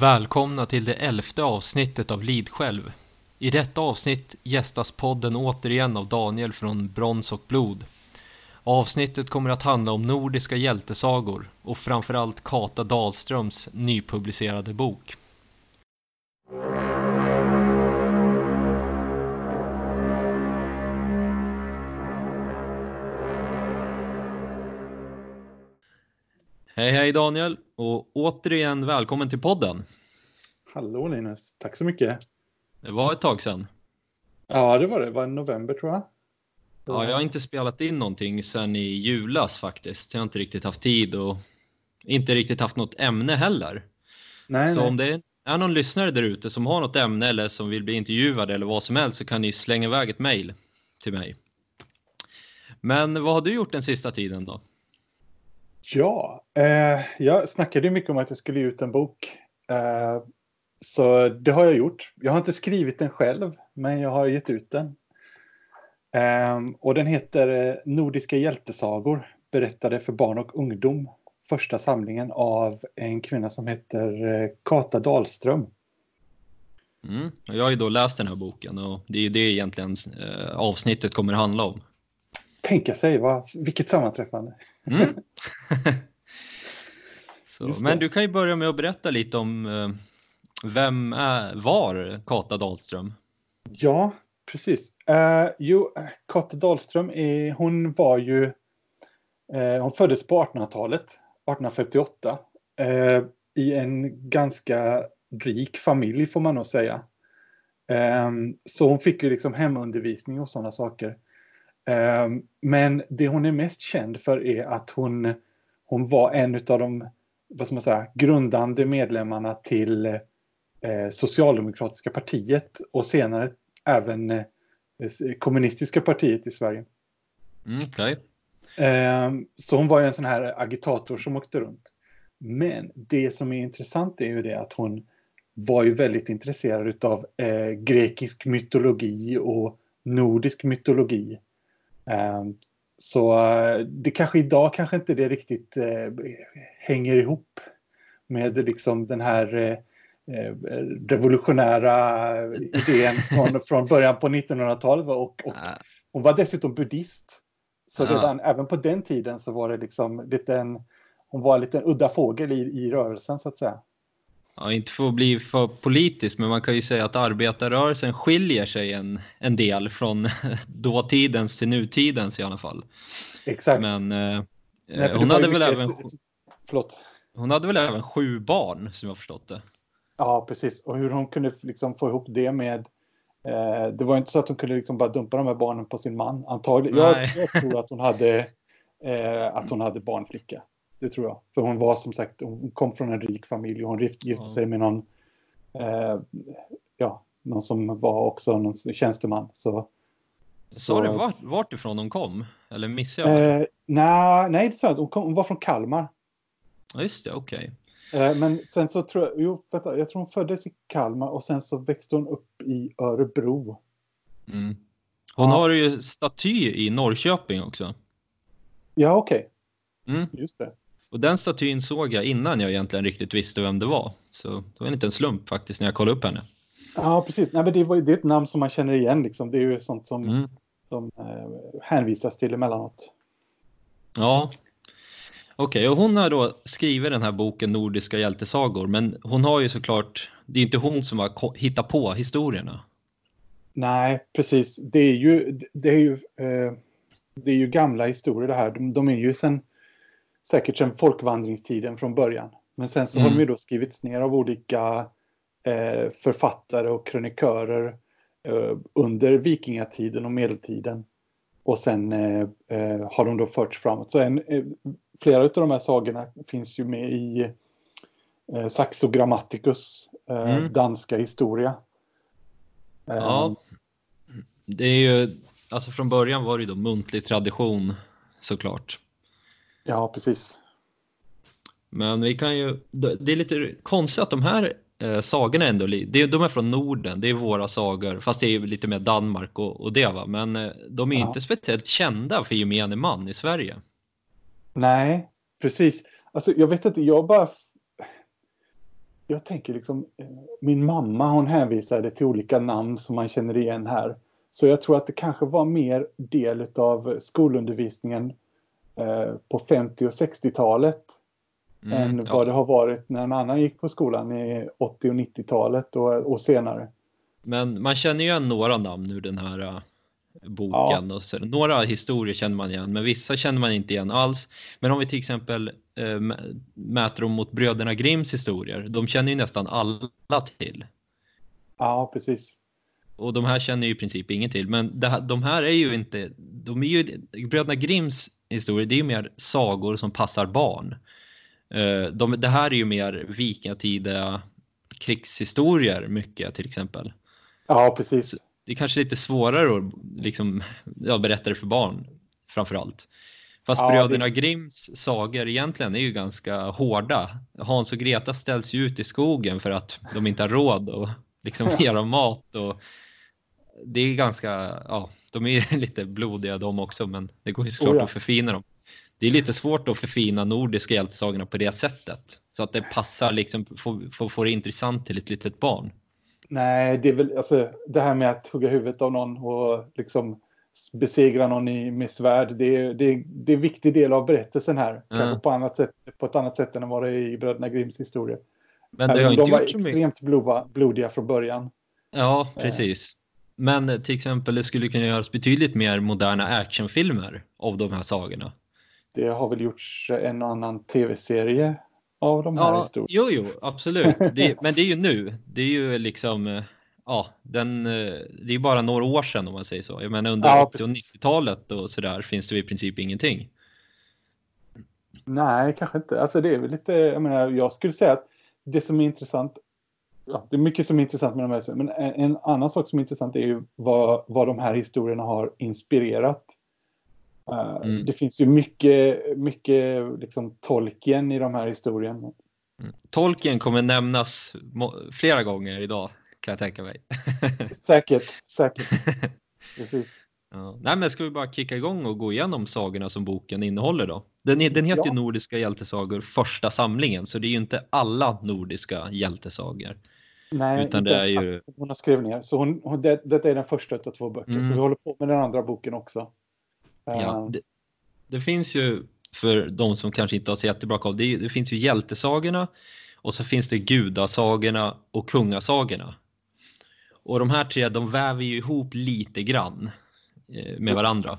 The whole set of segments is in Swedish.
Välkomna till det elfte avsnittet av Lid själv. I detta avsnitt gästas podden återigen av Daniel från Brons och blod. Avsnittet kommer att handla om nordiska hjältesagor och framförallt Kata Dahlströms nypublicerade bok. Hej hej Daniel och återigen välkommen till podden. Hallå Linus, tack så mycket. Det var ett tag sedan. Ja, det var det. Det var i november tror jag. Ja, jag har inte spelat in någonting sedan i julas faktiskt. Jag har inte riktigt haft tid och inte riktigt haft något ämne heller. Nej, så nej. om det är någon lyssnare där ute som har något ämne eller som vill bli intervjuad eller vad som helst så kan ni slänga iväg ett mejl till mig. Men vad har du gjort den sista tiden då? Ja, eh, jag snackade ju mycket om att jag skulle ge ut en bok. Eh, så det har jag gjort. Jag har inte skrivit den själv, men jag har gett ut den. Eh, och den heter eh, Nordiska hjältesagor, berättade för barn och ungdom. Första samlingen av en kvinna som heter eh, Kata Dahlström. Mm. Jag har ju då läst den här boken och det är det egentligen eh, avsnittet kommer handla om. Tänka sig, vad, vilket sammanträffande. Mm. Så, men du kan ju börja med att berätta lite om eh, vem är, var Kata Dahlström? Ja, precis. Uh, jo, Kata Dahlström, är, hon var ju... eh, hon föddes på 1800-talet, 1858. eh, I en ganska rik familj får man nog säga. Ehm, så hon fick ju liksom hemundervisning och sådana saker. Ehm, men det hon är mest känd för är att hon, hon var en av de vad ska man säga, grundande medlemmarna till eh, Socialdemokratiska partiet och senare även eh, kommunistiska partiet i Sverige. Mm, Okej. Ehm, Så hon var en sån här agitator som åkte runt. Men det som är intressant är ju det att hon var ju väldigt intresserad av eh, grekisk mytologi och nordisk mytologi. Ehm, Så eh, det kanske idag kanske inte det riktigt eh, hänger ihop med liksom den här eh, revolutionära idén från, från början på 1900-talet. va, Och, och hon var dessutom buddhist. Så redan även på den tiden så var det liksom lite en, hon var en liten udda fågel i, i rörelsen så att säga. Ja, inte för att bli för politisk, men man kan ju säga att arbetarrörelsen skiljer sig en, en del från dåtidens till nutidens i alla fall. Exakt. Men eh, Nej, det hon, hade väl mycket även, Förlåt. hon hade väl även sju barn som jag förstått det. Ja, precis. Och hur hon kunde liksom få ihop det med... Eh, det var inte så att hon kunde liksom bara dumpa de här barnen på sin man. Antagligen. Jag, jag tror att hon hade eh, att hon hade barnflicka. Det tror jag. För hon var som sagt, hon kom från en rik familj och hon gift- gifte Ja. sig med någon, eh, ja, någon som var också någon tjänsteman. Så, Sa du vart, vart ifrån hon kom? Eller missade jag? Eh, nej, nej, det sa jag hon, kom, hon var från Kalmar. Ja, just det, okej. Eh, men sen så tror jag, jo, vänta, jag tror hon föddes i Kalmar och sen så växte hon upp i Örebro. Mm. Hon Ja. har ju staty i Norrköping också. Ja, okej. Mm. Just det. Och den statyn såg jag innan jag egentligen riktigt visste vem det var. Så det var en liten slump faktiskt när jag kollade upp henne. Ja, precis. Nej, men det, var, det är ett namn som man känner igen. Liksom. Det är ju sånt som, Mm. som eh, hänvisas till emellanåt. Ja. Okej, och hon har då skrivit den här boken Nordiska hjältesagor, men hon har ju såklart, det är inte hon som har hittat på historierna. Nej, precis. Det är ju, det är ju, eh, det är ju gamla historier det här. De, de är ju sen, säkert sedan folkvandringstiden från början. Men sen så har Mm. de ju då skrivits ner av olika eh, författare och krönikörer eh, under vikingatiden och medeltiden. Och sen eh, eh, har de då förts framåt. Så en, eh, flera av de här sagorna finns ju med i eh, Saxo Grammaticus Mm. danska historia. Ja. Det är ju, alltså från början var det ju då muntlig tradition såklart. Ja, precis. Men vi kan ju, det är lite konstigt att de här eh, sagorna ändå, det, de är från Norden, det är våra sagor, fast det är lite mer Danmark och, och det va, men eh, de är Ja. inte speciellt kända för gemene man i Sverige. Nej, precis. Alltså, jag vet inte, jag bara... jag tänker liksom, eh, min mamma hon hänvisade till olika namn som man känner igen här. Så jag tror att det kanske var mer del av skolundervisningen på 50 och 60-talet mm, än ja. vad det har varit när en annan gick på skolan i 80 och 90-talet och, och senare. Men man känner ju igen några namn ur den här uh, boken. Ja. Och så, några historier känner man igen, men vissa känner man inte igen alls. Men om vi till exempel uh, mäter dem mot bröderna Grimms historier, de känner ju nästan alla till. Ja, precis. Och de här känner ju i princip ingen till. Men här, de här är ju inte, de är ju, bröderna Grimms historier, det är ju mer sagor som passar barn. Uh, de, det här är ju mer vikingatida krigshistorier mycket till exempel. Ja, precis. Det är kanske lite svårare att liksom, ja, berätta det för barn framför allt. Fast ja, bröderna det... Grimms sagor egentligen är ju ganska hårda. Hans och Greta ställs ju ut i skogen för att de inte har råd att liksom ge dem mat. Och det är ganska, ja, de är lite blodiga de också, men det går ju såklart oh, ja. att förfina dem. Det är lite svårt att förfina nordiska hjältesagorna på det sättet. Så att det passar liksom, få, få det intressant till ett litet barn. Nej, det är väl alltså det här med att hugga huvudet av någon och liksom besegra någon i, med svärd. Det är, det, är, det är en viktig del av berättelsen här. Mm. Kanske på, annat sätt, på ett annat sätt än vad det är i Bröderna Grimms historia. Men det har inte de var extremt blodiga, från början. Ja, precis. Men till exempel det skulle kunna göras betydligt mer moderna actionfilmer av de här sagorna. Det har väl gjorts en och annan tv-serie av de här ja, historierna. Jo, jo, absolut. Det, men det är ju nu. Det är ju liksom, eh, ja, den, eh, det är bara några år sedan om man säger så. Jag menar under ja, 80 och 90-talet och så där finns det i princip ingenting. Nej, kanske inte. Alltså det är väl lite, jag menar, jag skulle säga att det som är intressant, ja, det är mycket som är intressant med de här, men en, en annan sak som är intressant är ju vad, vad de här historierna har inspirerat Eh, mm. Det finns ju mycket, mycket liksom Tolkien i de här historierna. Mm. Tolkien kommer nämnas flera gånger idag kan jag tänka mig. säkert, säkert. Precis. Ja. Nej, men ska vi bara kicka igång och gå igenom sagorna som boken innehåller då? Den, den heter ja. Nordiska hjältesagor första samlingen, så det är ju inte alla nordiska hjältesagor. Nej, utan det är ju... hon har skrivit ner. Så hon, hon, det, detta är den första av två böcker, mm. så vi håller på med den andra boken också. Ja, det, det, finns ju, för de som kanske inte har så jättebra koll, det, det finns ju hjältesagorna och så finns det gudasagorna och kungasagorna. Och de här tre, de väver ju ihop lite grann eh, med varandra.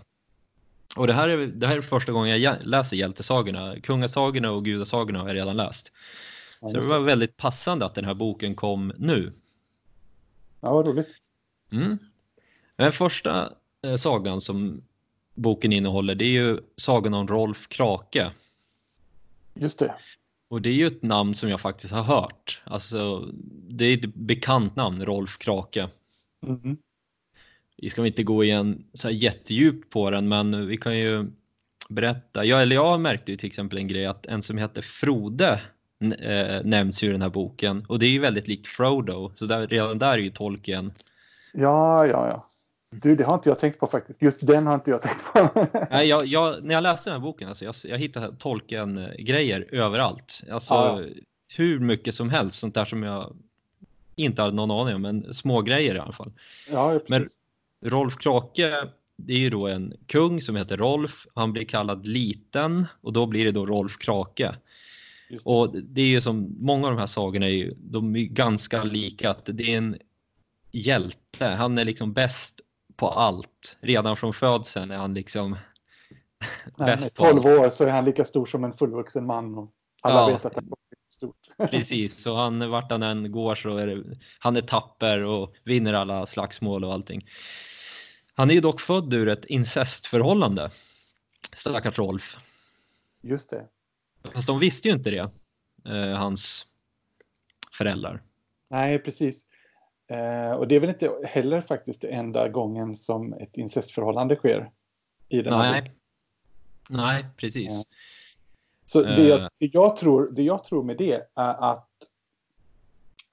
Och det här, är, det här är första gången jag läser hjältesagorna. Kungasagorna och gudasagorna har jag redan läst. Så det var väldigt passande att den här boken kom nu. Ja, vad roligt. Mm. Den första eh, sagan som boken innehåller det är ju sagan om Rolf Krake. Just det. Och det är ju ett namn som jag faktiskt har hört. Alltså, det är ett bekant namn, Rolf Krake. Mm. Vi ska inte gå igen så här jättedjupt på den, men vi kan ju berätta. Jag, eller jag märkte ju till exempel en grej att en som heter Frode äh, nämns ju i den här boken och det är ju väldigt likt Frodo, så där, redan där är ju tolken. Ja, ja, ja. Du, det har inte jag tänkt på faktiskt. Just den har inte jag tänkt på. Nej, jag, jag, när jag läste den här boken, alltså, jag, jag hittade tolken-grejer överallt. Alltså, ja. Hur mycket som helst, sånt där som jag inte hade någon aning om, men små grejer i alla fall. Ja, men Rolf Krake, det är ju då en kung som heter Rolf. Han blir kallad liten och då blir det då Rolf Krake. Det. Och det är ju som många av de här sagorna är ju, de är ganska lika att det är en hjälte. Han är liksom bäst på allt. Redan från födseln är han liksom Nej, bäst på 12 år så är han lika stor som en fullvuxen man. Och alla ja, vet att han är stort. precis, så han, vart han än går så är det, han är tapper och vinner alla slagsmål och allting. Han är ju dock född ur ett incestförhållande. Stackars Rolf. Just det. Fast de visste ju inte det, eh, hans föräldrar. Nej, precis. Eh, och det är väl inte heller faktiskt enda gången som ett incestförhållande sker. I den Nej. Här Nej, precis. Eh. Så det jag, det, jag tror, det jag tror med det är att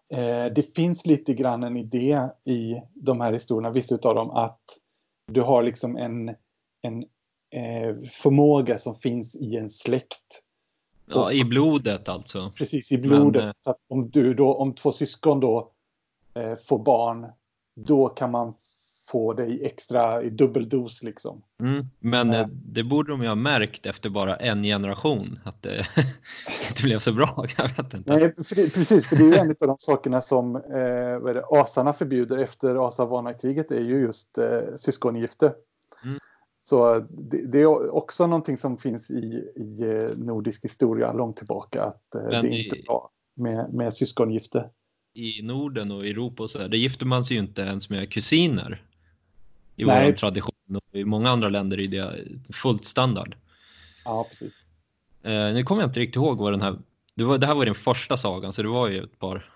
eh, det finns lite grann en idé i de här historierna, vissa av dem, att du har liksom en, en eh, förmåga som finns i en släkt Ja, i blodet alltså. Precis, i blodet. Men, eh, så om, du då, om två syskon då eh, får barn, då kan man få det i extra, i dubbeldos liksom. Mm, men Ja. eh, det borde de ju ha märkt efter bara en generation, att det inte blev så bra. Jag vet inte. Nej, för det, precis, för det är ju en av de sakerna som eh, vad är det, asarna förbjuder efter asavanakriget är ju just eh, syskongifte. Mm. Så det, det är också någonting som finns i, i eh, nordisk historia långt tillbaka, att eh, det är Men inte i- bra med, med syskongifte. I Norden och Europa och så där, det gifter man sig ju inte ens med kusiner. I Nej. vår tradition och i många andra länder är det fullt standard. Ja, precis. Eh, nu kommer jag inte riktigt ihåg vad den här, det, var, det här var den första sagan så det var ju ett par,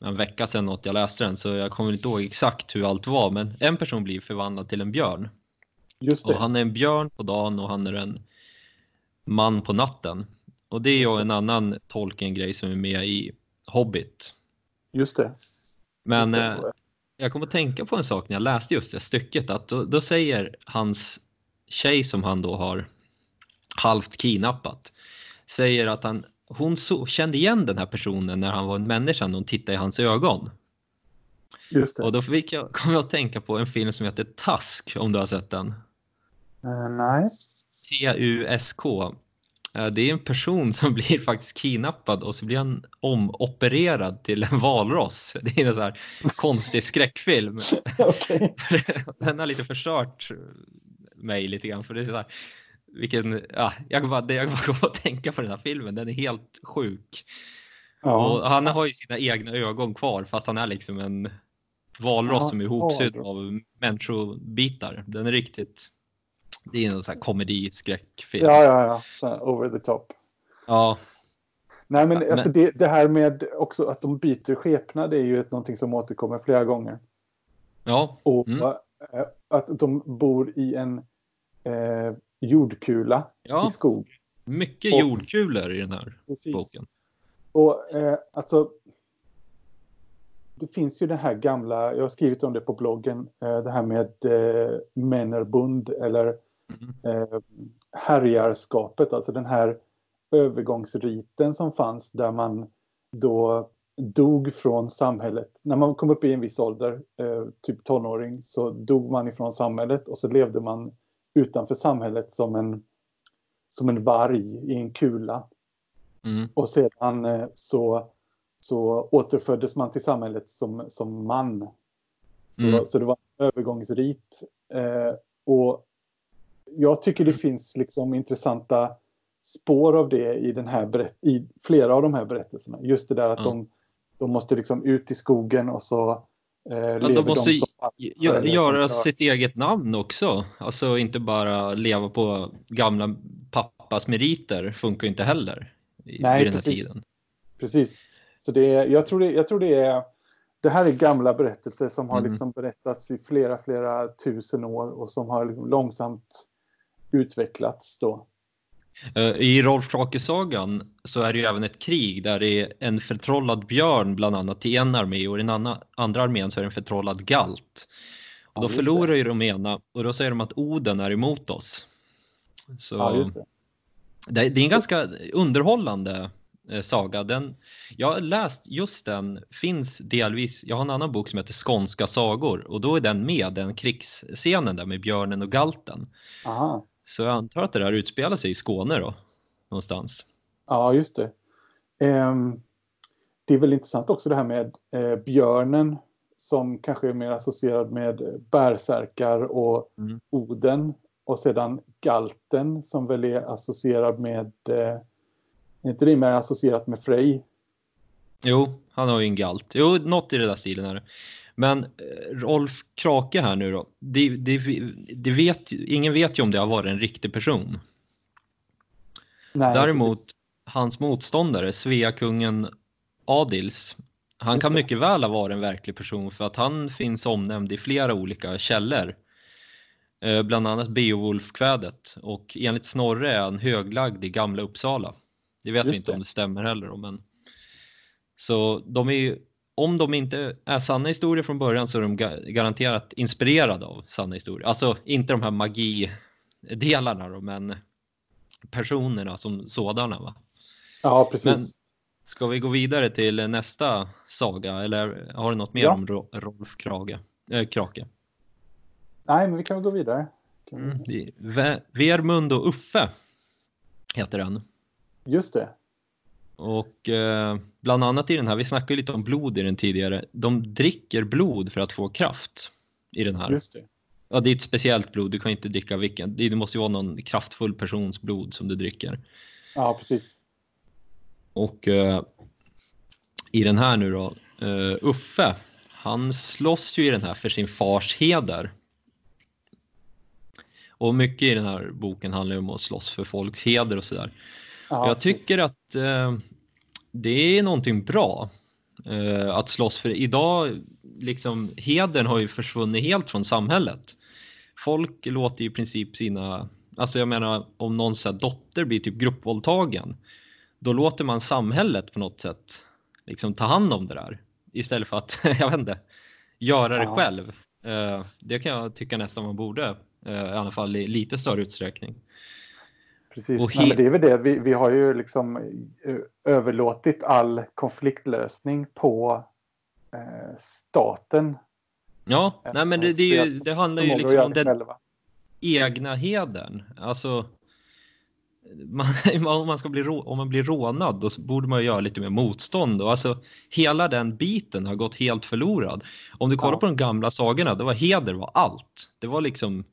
en vecka sedan något jag läste den så jag kommer inte ihåg exakt hur allt var men en person blir förvandlad till en björn. Just Och det. han är en björn på dagen och han är en man på natten. Och det är ju en annan Tolkien-grej som är med i Hobbit. Just det. Men Just det. eh, jag kom att tänka på en sak när jag läste just det stycket att då, då säger hans tjej som han då har halvt kidnappat säger att han, hon så, kände igen den här personen när han var en människa när hon tittade i hans ögon. Just det. Och då fick jag, kom jag att tänka på en film som heter Task om du har sett den. Eh, nej. T-U-S-K. Eh, Det är en person som blir faktiskt kidnappad och så blir han omopererad till en valross. Det är en sån här konstig skräckfilm. Den har lite förstört mig lite grann för det är så här, vilken, ja, jag bara, det- jag bara kom att tänka på den här filmen, den är helt sjuk. Ja. Och han har ju sina egna ögon kvar fast han är liksom en valross Ja, som är ihopsydd av människobitar. Den är riktigt, det är en sån här komedi-skräckfilm. ja, ja, ja. Så over the top. Ja, Nej, men, Men- alltså det, det här med också att de byter skepnad det är ju ett, någonting som återkommer flera gånger. ja, Och Mm. eh, att de bor i en eh, jordkula ja. i skog. mycket Och- jordkulor i den här Precis. boken. Och eh, alltså, det finns ju det här gamla, jag har skrivit om det på bloggen, eh, det här med eh, Männerbund eller. Eh, härjarskapet, alltså den här övergångsriten som fanns där man då dog från samhället. När man kom upp i en viss ålder, eh, typ tonåring, så dog man ifrån samhället och så levde man utanför samhället som en, som en varg i en kula. Mm. Och sedan eh, så, så återföddes man till samhället som, som man. Mm. Så, så det var en övergångsrit. Eh, och jag tycker det finns liksom intressanta spår av det i, den här i flera av de här berättelserna. Just det där att Ja. de, de måste liksom ut i skogen och så eh, Ja, de måste de som gö- göra sitt eget namn också. Alltså inte bara leva på gamla pappas meriter funkar ju inte heller i, Nej, vid den här precis. tiden. Precis. Så det är, jag, tror det, jag tror det är... Det här är gamla berättelser som har Mm. liksom berättats i flera, flera tusen år och som har liksom långsamt utvecklats då. Eh, I Rolf Krake-sagan så är det ju även ett krig där det är en förtrollad björn bland annat i en armé och i den andra, armén så är det en förtrollad galt. Och Ja, då just förlorar ju de ena och då säger de att Oden är emot oss. Så Ja, just det. det, det är en ganska underhållande eh, saga. Den, jag har läst just den, finns delvis, jag har en annan bok som heter Skånska sagor och då är den med, den krigsscenen där med björnen och galten. Aha. Så jag antar att det där utspelar sig i Skåne då, någonstans. Ja, just det. Ehm, det är väl intressant också det här med eh, björnen som kanske är mer associerad med bärsärkar och Mm. Oden. Och sedan galten som väl är associerad med... Eh, är inte det mer associerat med Frej? Jo, han har ju en galt. Jo, något i den där stilen är det. Men eh, Rolf Krake här nu då, det, det, det vet, ingen vet ju om det har varit en riktig person. Nej, Däremot precis. hans motståndare, Sveakungen Adils, han kan mycket väl ha varit en verklig person för att han finns omnämnd i flera olika källor. Eh, Bland annat Beowulf-kvädet och enligt Snorre är han höglagd i Gamla Uppsala. Det vet vi Just inte det. om det stämmer heller. Men... Så de är ju, om de inte är sanna historier från början så är de ga- garanterat inspirerade av sanna historier. Alltså inte de här magidelarna då, men personerna som sådana. Va? Ja, precis. Men ska vi gå vidare till nästa saga eller har du något mer Ja. om Ro- Rolf Krage? Äh, Krake? Nej, men vi kan väl gå vidare. Kan vi- Mm. Vermund och Uffe heter den. Just det. Och eh, bland annat i den här, vi snackade lite om blod i den tidigare, de dricker blod för att få kraft i den här. Just det. Ja, det är ett speciellt blod, du kan inte dricka vilken. Det det måste ju vara någon kraftfull persons blod som du dricker. Ja, precis. Och eh, i den här nu då, eh, Uffe, han slåss ju i den här för sin fars heder. Och mycket i den här boken handlar ju om att slåss för folks heder och sådär. Ja, jag tycker att eh, det är någonting bra eh, att slåss för. Idag, liksom, hedern har ju försvunnit helt från samhället. Folk låter i princip sina, alltså jag menar om någons dotter blir typ gruppvåldtagen, då låter man samhället på något sätt liksom ta hand om det där istället för att, jag vet inte, göra det Ja. själv. Eh, det kan jag tycka nästan man borde, eh, i alla fall i lite större utsträckning. Precis. Och Nej, men det är väl det. Vi, vi har ju liksom eh, överlåtit all konfliktlösning på eh, staten. Ja, Ja, nej men det, det, ju, det handlar ju liksom om den själva. egna hedern. Alltså, man, om, man ska bli, om man blir rånad då borde man ju göra lite mer motstånd. Och alltså, hela den biten har gått helt förlorad. Om du kollar Ja. på de gamla sagorna, det var heder var allt. Det var liksom,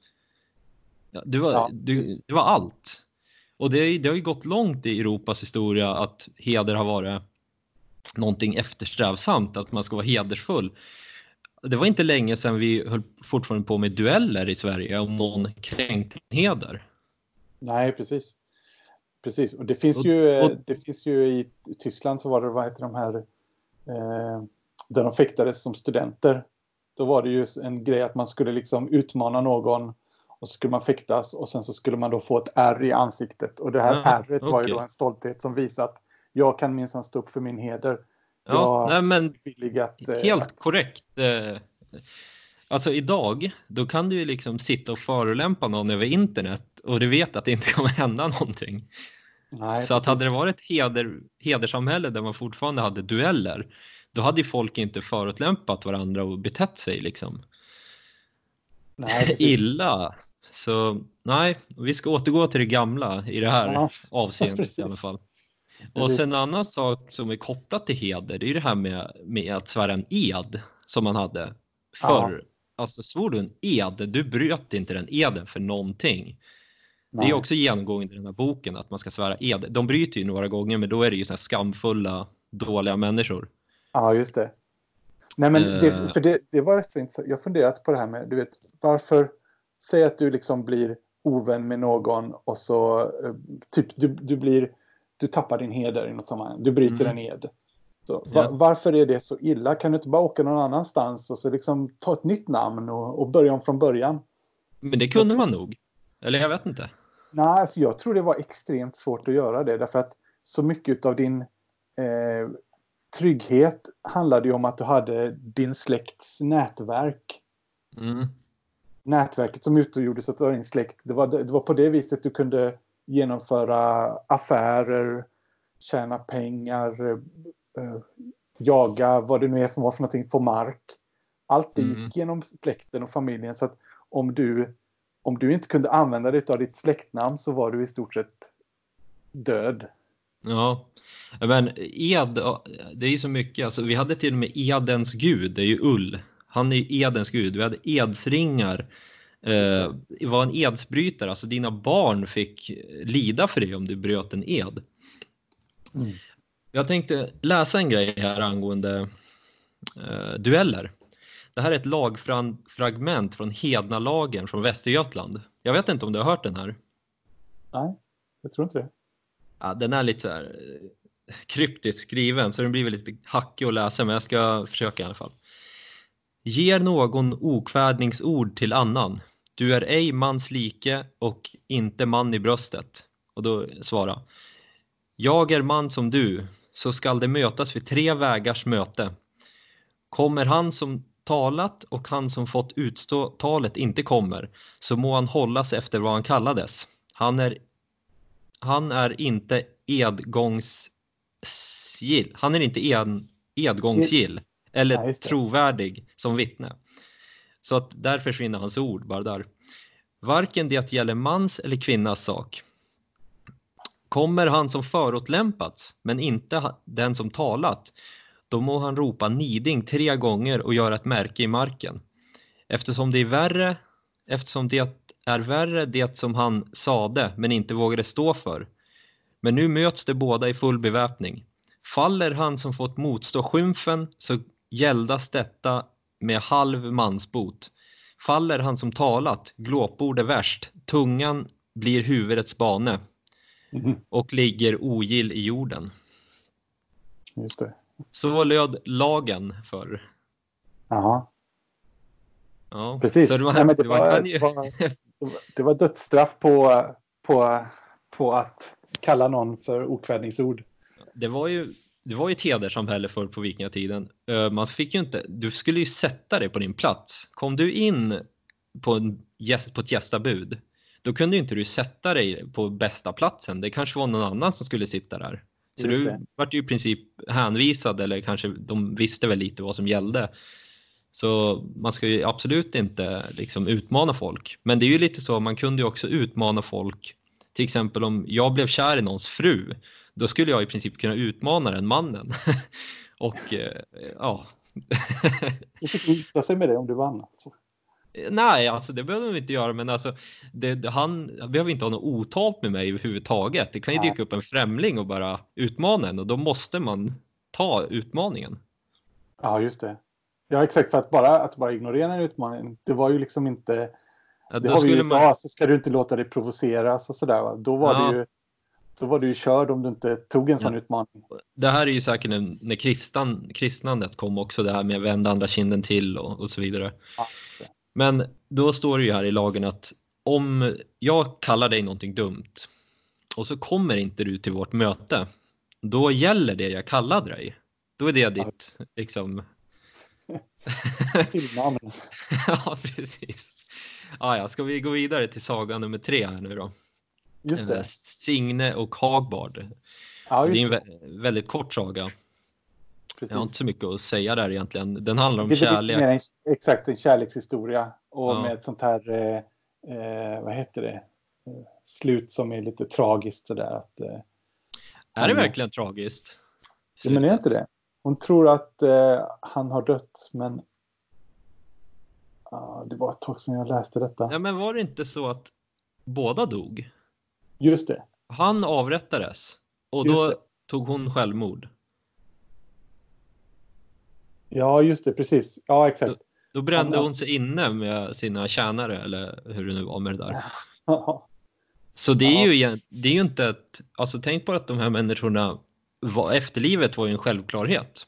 det, var, Ja, du, det var allt. Och det, det har ju gått långt i Europas historia att heder har varit någonting eftersträvsamt, att man ska vara hedersfull. Det var inte länge sedan vi höll fortfarande på med dueller i Sverige om någon kränkte heder. Nej, precis. Precis. Och det finns Och- ju, eh, och- det finns ju i Tyskland så var det, vad heter de här, eh, där de fäktades som studenter. Då var det ju en grej att man skulle liksom utmana någon och så skulle man fäktas och sen så skulle man då få ett ärr i ansiktet. Och det här Ja, ärret var ju då en stolthet som visar att jag kan minsann stå upp för min heder. Ja, nej men att, eh, helt korrekt. Eh, Alltså idag, då kan du ju liksom sitta och förolämpa någon över internet och du vet att det inte kommer hända någonting. Nej, Så att hade det varit ett heder, hederssamhälle där man fortfarande hade dueller, då hade ju folk inte förolämpat varandra och betett sig liksom Nej, illa. Så nej, vi ska återgå till det gamla i det här Ja, avseendet i alla fall. Och Precis. sen en annan sak som är kopplat till heder, det är det här med, med att svära en ed som man hade förr. Alltså svor du en ed, du bröt inte den eden för någonting. Det Nej. är också genomgående i den här boken att man ska svära ed. De bryter ju några gånger men då är det ju såna skamfulla, dåliga människor. Ja, just det. Nej, men Eh. det, för det, det var rätt så intressant. Jag har funderat på det här med, du vet, varför, säg att du liksom blir ovän med någon och så, eh, typ, du, du blir, du tappar din heder i något sammanhang, du bryter Mm. en ed. Så, Ja. va, varför är det så illa? Kan du inte bara åka någon annanstans och så liksom ta ett nytt namn och, och börja om från början? Men det kunde man nog. Eller jag vet inte. Nej, alltså jag tror det var extremt svårt att göra det därför att så mycket av din eh, trygghet handlade ju om att du hade din släkts nätverk. Mm. Nätverket som utgjordes av din släkt. Det var, det var på det viset du kunde genomföra affärer, tjäna pengar, eh, jaga vad det nu är för, vad för någonting, få mark. Allt det Mm. gick genom släkten och familjen. Så att om du, om du inte kunde använda dig av ditt släktnamn så var du i stort sett död. Ja, men ed, det är ju så mycket. Alltså, vi hade till och med edens gud, det är ju ull. Han är ju edens gud. Vi hade edsringar. Eh, var en edsbrytare, alltså dina barn fick lida för det om du bröt en ed. Mm. Jag tänkte läsa en grej här angående eh, dueller. Det här är ett lagfragment från Hednalagen från Västergötland. Jag vet inte om du har hört den här? Nej, jag tror inte det. Ja, den är lite så här eh, kryptiskt skriven så den blir lite hackig att läsa men jag ska försöka i alla fall. Ger någon okvädningsord till annan. Du är ej mans like och inte man i bröstet. Och då svara. Jag är man som du, så skall det mötas vid tre vägars möte. Kommer han som talat och han som fått utstå talet inte kommer, så må han hållas efter vad han kallades. Han är han är inte edgångs sill. Han är inte en, edgångsgill eller det. trovärdig som vittne. Så att där försvinner hans ord bara där. Varken det gäller mans eller kvinnas sak. Kommer han som föråtlämpats, men inte den som talat, då må han ropa niding tre gånger och göra ett märke i marken. Eftersom det är värre, eftersom det är värre det som han sade, men inte vågade stå för. Men nu möts de båda i full beväpning. Faller han som fått motstå skymfen, så gäldas detta med halv mansbot. Faller han som talat, glåpord är värst, tungan blir huvudets bane Mhm, och ligger ogill i jorden. Just det. Så löd lagen för. Jaha, Ja, precis. Så det var, Nej, det, var, det, var, det var- det var dödsstraff på, på, på att kalla någon för okvädningsord. det var ju det var ju ett hederssamhälle förr på vikingatiden. Man fick ju inte, du skulle ju sätta dig på din plats. Kom du in på, en, på ett gästabud, då kunde inte du sätta dig på bästa platsen. Det kanske var någon annan som skulle sitta där. Så du vart ju i princip hänvisad eller kanske de visste väl lite vad som gällde. Så man ska ju absolut inte liksom utmana folk. Men det är ju lite så, man kunde ju också utmana folk. Till exempel om jag blev kär i någons fru, då skulle jag i princip kunna utmana den mannen. Och eh, ja. Du fick gifta sig med dig om du vann. Alltså. Nej, alltså det behöver vi inte göra, men alltså det, det, han behöver inte ha något otalt med mig överhuvudtaget. Det kan ju Nej. dyka upp en främling och bara utmana en och då måste man ta utmaningen. Ja, just det. Ja, exakt. För att bara, att bara ignorera en utmaning, det var ju liksom inte... Ja, Det har vi ju man, idag, så ska du inte låta dig provoceras och sådär. va. Då var Ja. du ju... Då var du ju körd om du inte tog en sån utmaning. det här är ju säkert när, när kristan, kristnandet kom också, det här med vända andra kinden till och, och så vidare. Ja, Men då står det ju här i lagen att om jag kallar dig någonting dumt och så kommer inte du till vårt möte, då gäller det jag kallade dig. Då är det ditt, liksom, Tillnamn. ja precis. Ah, ja, ska vi gå vidare till saga nummer tre här nu då? Just Eh, det. Signe och Hagbard. Ja, det är en vä- väldigt kort saga. Precis. Jag har inte så mycket att säga där egentligen. Den handlar om det kärlek. en, exakt en kärlekshistoria. Och Ja. med ett sånt här, eh, eh, vad heter det, eh, slut som är lite tragiskt sådär. Att, eh, Är det verkligen tragiskt? ja, men är inte det? Hon tror att eh, han har dött, men Ja, det var ett tag sedan jag läste detta. Ja, men var det inte så att båda dog? Just det. Han avrättades och Just då det. tog hon självmord. Ja, just det. Precis. Ja, exakt. Då brände Han- hon sig inne med sina tjänare eller hur det nu var med det där. Så det är ju, det är ju inte ett, alltså tänk på att de här människorna, var, efterlivet var ju en självklarhet.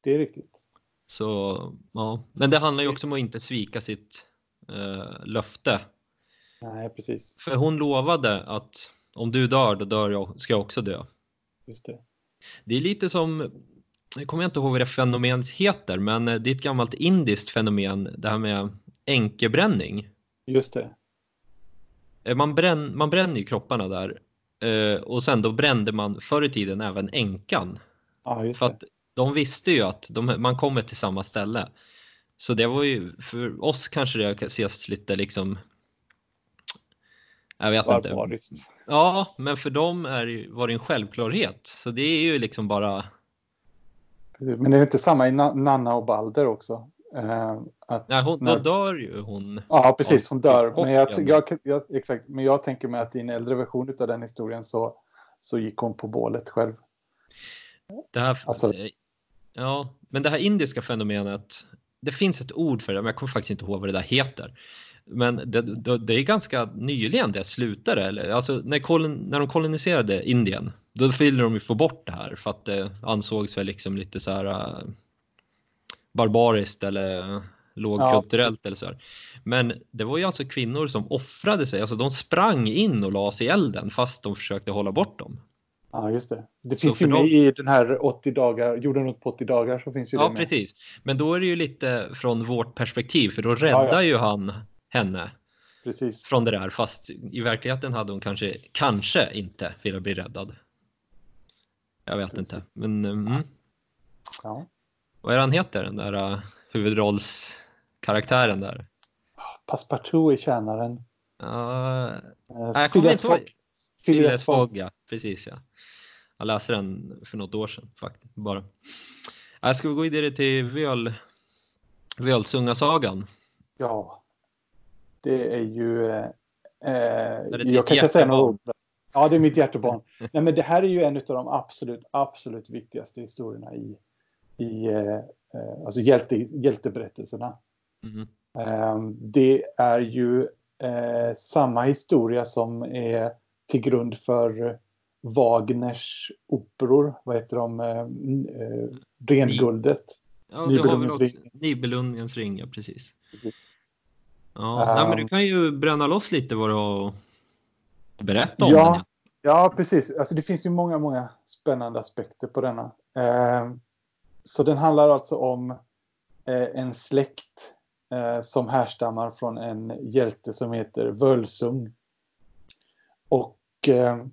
det är riktigt. Så ja, men det handlar ju också om att inte svika sitt eh, löfte. Nej, precis. För hon lovade att om du dör, då dör jag, ska jag också dö. Just det. Det är lite som, jag kommer inte ihåg vad det fenomenet heter, men eh, det är ett gammalt indiskt fenomen, det här med enkebränning. Just det. Eh, Man, bränn, man bränner ju kropparna där och sen då brände man förr i tiden även änkan. Ja, För att de visste ju att de, man kommer till samma ställe. Så det var ju, för oss kanske det kan ses lite liksom, jag vet inte. Ja, men för dem är, var det en självklarhet. Så det är ju liksom bara. Men det är inte samma i Na- Nanna och Balder också? Eh, att, nej, hon, då När- dör ju hon. ja, precis. Hon dör. Men jag, jag, jag, exakt, men jag tänker mig att i en äldre version av den historien så, så gick hon på bålet själv. Det här, Alltså- eh, ja, men det här indiska fenomenet, det finns ett ord för det, men jag kommer faktiskt inte ihåg vad det där heter. Men det, det, det är ganska nyligen det slutade, eller, alltså när, kolon, när de koloniserade Indien, då ville de ju få bort det här för att det ansågs väl liksom lite så här äh, barbariskt eller lågkulturellt eller så här. Men det var ju alltså kvinnor som offrade sig, alltså de sprang in och la sig i elden fast de försökte hålla bort dem. Ja, just det. Det Så finns ju med dem- i den här 80 dagar, jorden runt på 80 dagar så finns ju det Ja, med. precis. Men då är det ju lite från vårt perspektiv, för då räddar Ja, ja. ju han henne Precis. från det där, fast i verkligheten hade hon kanske, kanske inte velat bli räddad. Jag vet Precis. inte. Men mm. Ja. Vad är han heter, den där uh, huvudrollskaraktären där? Passepartout är tjänaren. Eh, Phileas. Fogg. Phileas ja. Precis ja. Jag läste den för något år sedan faktiskt. Bara. Jag ska vi gå vidare till Völ, Völsungasagan. Ja. Det är ju... Eh, eh, det jag kan inte säga några ord. Ja, det är mitt hjärtebarn. Nej, men det här är ju en av de absolut, absolut viktigaste historierna i, i eh, eh, alltså hjälte, hjälteberättelserna. Ehm, Det är ju eh, samma historia som är till grund för Wagners operor. Vad heter de? Eh, eh, Renguldet. Ja, Nibelungens ring. Nibelungens ring, ja precis. Precis. Ja, Um, nej, men du kan ju bränna loss lite vad du har att berätta om Ja. den. Ja, precis. Alltså, det finns ju många, många spännande aspekter på denna. Ehm, så den handlar alltså om eh, en släkt eh, som härstammar från en hjälte som heter Völsung. Och eh,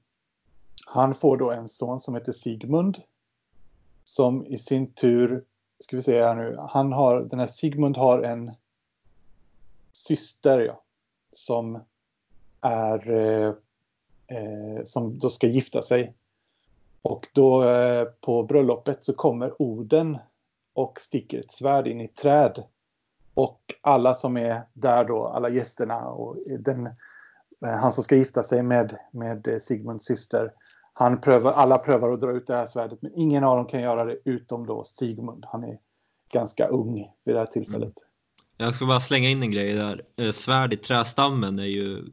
han får då en son som heter Sigmund. Som i sin tur, ska vi se här nu, han har, den här Sigmund har en syster ja, som är eh, eh, som då ska gifta sig. Och då eh, på bröllopet så kommer Oden och sticker ett svärd in i ett träd. Och alla som är där då, alla gästerna och den, eh, han som ska gifta sig med, med eh, Sigmunds syster, han prövar, alla prövar att dra ut det här svärdet men ingen av dem kan göra det utom då Sigmund. Han är ganska ung vid det här tillfället. Jag ska bara slänga in en grej där. Svärd i trästammen är ju,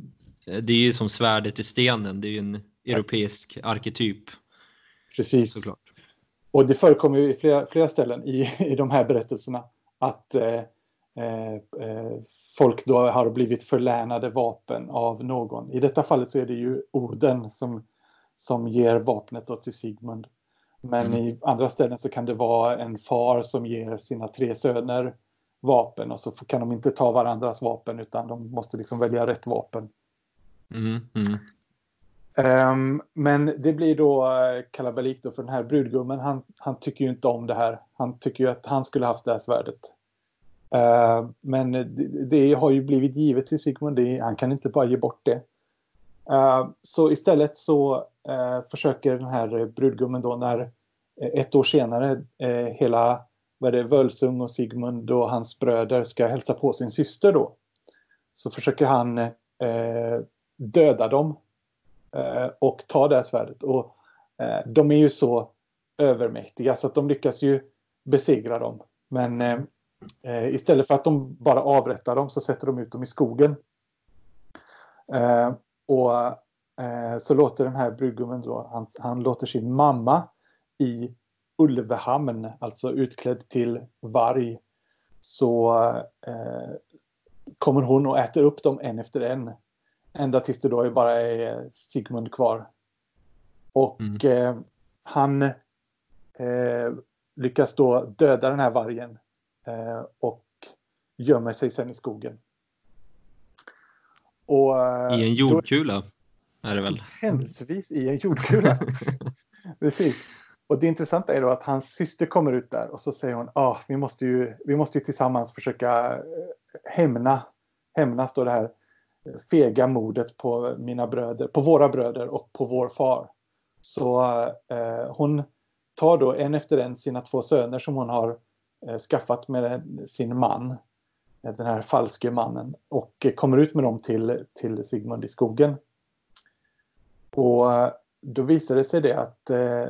det är ju som svärdet i stenen. Det är ju en europeisk arketyp Precis. såklart. Och det förekommer ju i flera, flera ställen i, i de här berättelserna att eh, eh, eh, folk då har blivit förlänade vapen av någon. I detta fallet så är det ju Oden som, som ger vapnet då till Sigmund. Men Mm. i andra ställen så kan det vara en far som ger sina tre söner vapen och så kan de inte ta varandras vapen utan de måste liksom välja rätt vapen. Mm, mm. Um, men det blir då eh, kalabalik då för den här brudgummen. Han, han tycker ju inte om det här. Han tycker ju att han skulle haft det här svärdet. Uh, men det, det har ju blivit givet till Sigmund. Det, han kan inte bara ge bort det. Uh, så istället så eh, försöker den här brudgummen då när eh, ett år senare hela vad är det, Völsung och Sigmund och hans bröder ska hälsa på sin syster då. Så försöker han döda dem Eh, och ta det här svärdet. Och eh, de är ju så övermäktiga så att de lyckas ju besegra dem. Men eh, eh, istället för att de bara avrättar dem så sätter de ut dem i skogen. Eh, och eh, så låter den här brudgummen då, han, han låter sin mamma i Ulvehamn, alltså utklädd till varg, så eh, kommer hon och äter upp dem en efter en. Ända tills det då bara är Sigmund kvar. Och Mm. eh, han eh, lyckas då döda den här vargen eh, och gömmer sig sen i skogen. Och, eh, I en då- jordkula är det väl? Händelsevis i en jordkula. Precis. Och det intressanta är då att hans syster kommer ut där och så säger hon ah, vi, måste ju, vi måste ju tillsammans försöka eh, hämna, hämnas då det här eh, fega mordet på mina bröder, på våra bröder och på vår far. Så eh, hon tar då en efter en sina två söner som hon har eh, skaffat med sin man, eh, den här falske mannen, och kommer ut med dem till, till Sigmund i skogen. Och eh, då visar det sig det att eh,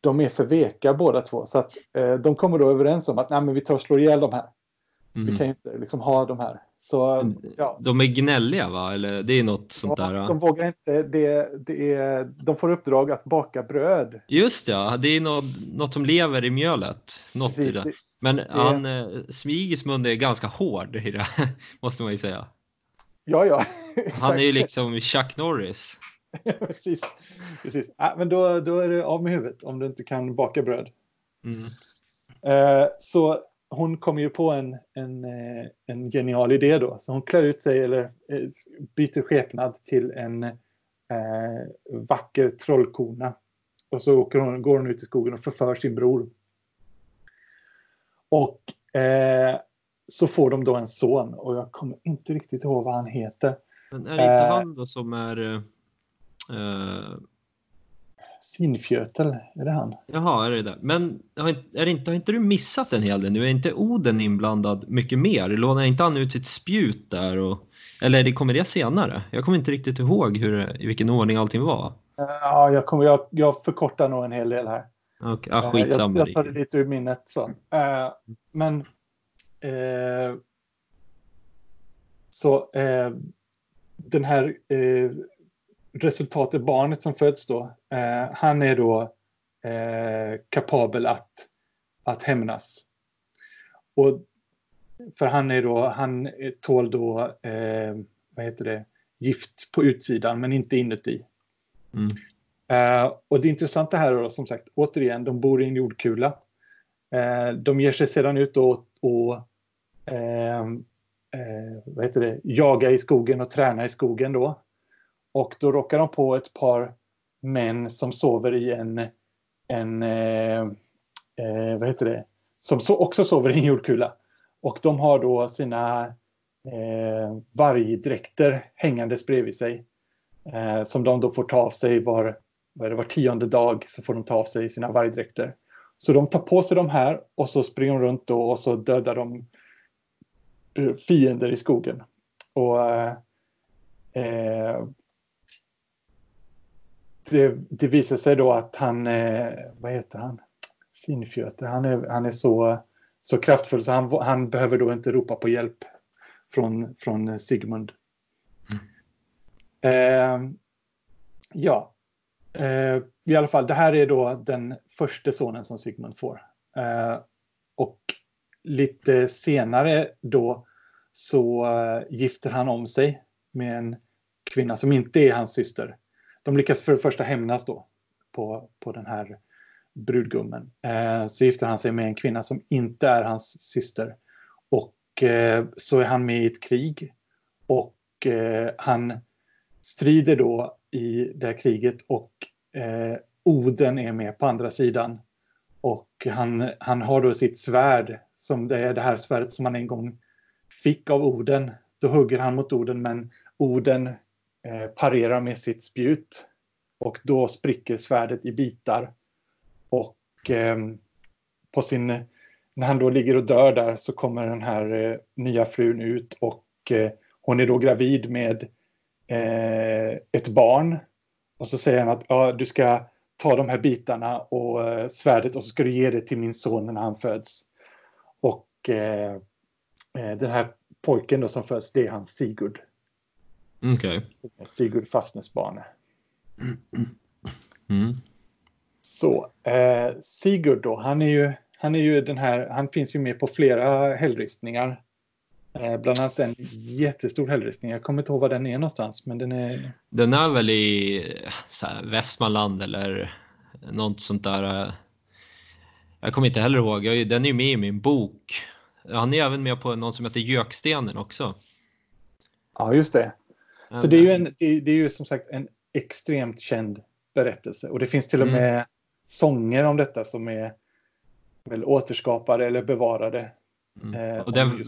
de är för veka båda två. Så att eh, de kommer då överens om att Nej, men vi tar och slår ihjäl de här. Vi Mm. kan ju inte liksom ha de här. Så ja, De är gnälliga va? Eller det är något sånt där? de va? vågar inte. Det, det är, de får uppdrag att baka bröd. Just ja, det är något, något som lever i mjölet. Något i Precis, det. det- Men han, eh, Smigismund är ganska hård i det, måste man ju säga. Ja, ja. Han är ju liksom Chuck Norris. precis. precis. Ja, men då, då är det av med huvudet om du inte kan baka bröd. Mm. Eh, så hon kommer ju på en, en, eh, en genial idé då. Så hon klär ut sig eller eh, byter skepnad till en eh, vacker trollkona. och så åker hon, går hon ut i skogen och förför sin bror. Och eh, så får de då en son och jag kommer inte riktigt ihåg vad han heter. Men är det inte han då som är... Uh, Sinfjötel, är det han? Jaha, är det det? Men är det inte, har inte du missat en hel del nu? Är inte Oden inblandad mycket mer? Lånar inte han ut sitt spjut där? Och, eller det kommer det senare? Jag kommer inte riktigt ihåg hur, i vilken ordning allting var. Ja, jag, kommer, jag, jag förkortar nog en hel del här. Okay, ah, skitsamma. Jag, jag tar det lite ur minnet. Så. Uh, men... Uh, så uh, den här resultatet, barnet som föds då, han är då kapabel att, att hämnas. Och för han är då, han tål då, vad heter det, gift på utsidan men inte inuti. Mm. Uh, och det intressanta här är då, som sagt, återigen, de bor i en jordkula. Uh, de ger sig sedan ut och, och uh, vad heter det, jaga i skogen och träna i skogen då. Och då råkar de på ett par män som sover i en, en eh, eh, vad heter det, som so också sover i en jordkula. Och de har då sina eh, vargdräkter hängandes bredvid sig. Eh, som de då får ta av sig var vad är det, var tionde dag så får de ta av sig sina vargdräkter. Så de tar på sig de här och så springer de runt då och så dödar de eh, fiender i skogen. Och eh, eh, det, det, visar sig då att han, eh, vad heter han? Sinfjöter, han är, han är så, så kraftfull så han, han behöver då inte ropa på hjälp från, från Sigmund. Mm. Eh, ja, Eh, I alla fall, det här är då den första sonen som Sigmund får. Eh, och lite senare då så eh, gifter han om sig med en kvinna som inte är hans syster. De lyckas för det första hämnas då på, på den här brudgummen. Eh, så gifter han sig med en kvinna som inte är hans syster. Och eh, så är han med i ett krig. Och eh, han strider då i det här kriget och eh, Oden är med på andra sidan. Och han, han har då sitt svärd, som det är det här svärdet som han en gång fick av Oden. Då hugger han mot Oden men Oden Eh, parerar med sitt spjut. Och då spricker svärdet i bitar. Och eh, på sin, när han då ligger och dör där så kommer den här eh, nya frun ut och eh, hon är då gravid med eh, ett barn. Och så säger han att ja, du ska ta de här bitarna och eh, svärdet och så ska du ge det till min son när han föds. Och eh, eh den här pojken då som föds, det är hans Sigurd. Okay. Sigurd Fastnesbane. Mm. Så eh, Sigurd då, han är ju, han är ju den här, han finns ju med på flera hällristningar. Eh, bland annat en jättestor hällristning. Jag kommer inte ihåg var den är någonstans. Men den är... Den är väl i här, Västmanland eller något sånt där. Eh, jag kommer inte heller ihåg. Den är ju med i min bok. Han är även med på någon som heter Gökstenen också. Ja, just det. Så det är ju, en, det är ju som sagt en extremt känd berättelse. Och det finns till och mm. med mm. sånger om detta som är väl återskapade eller bevarade. Mm. Och den,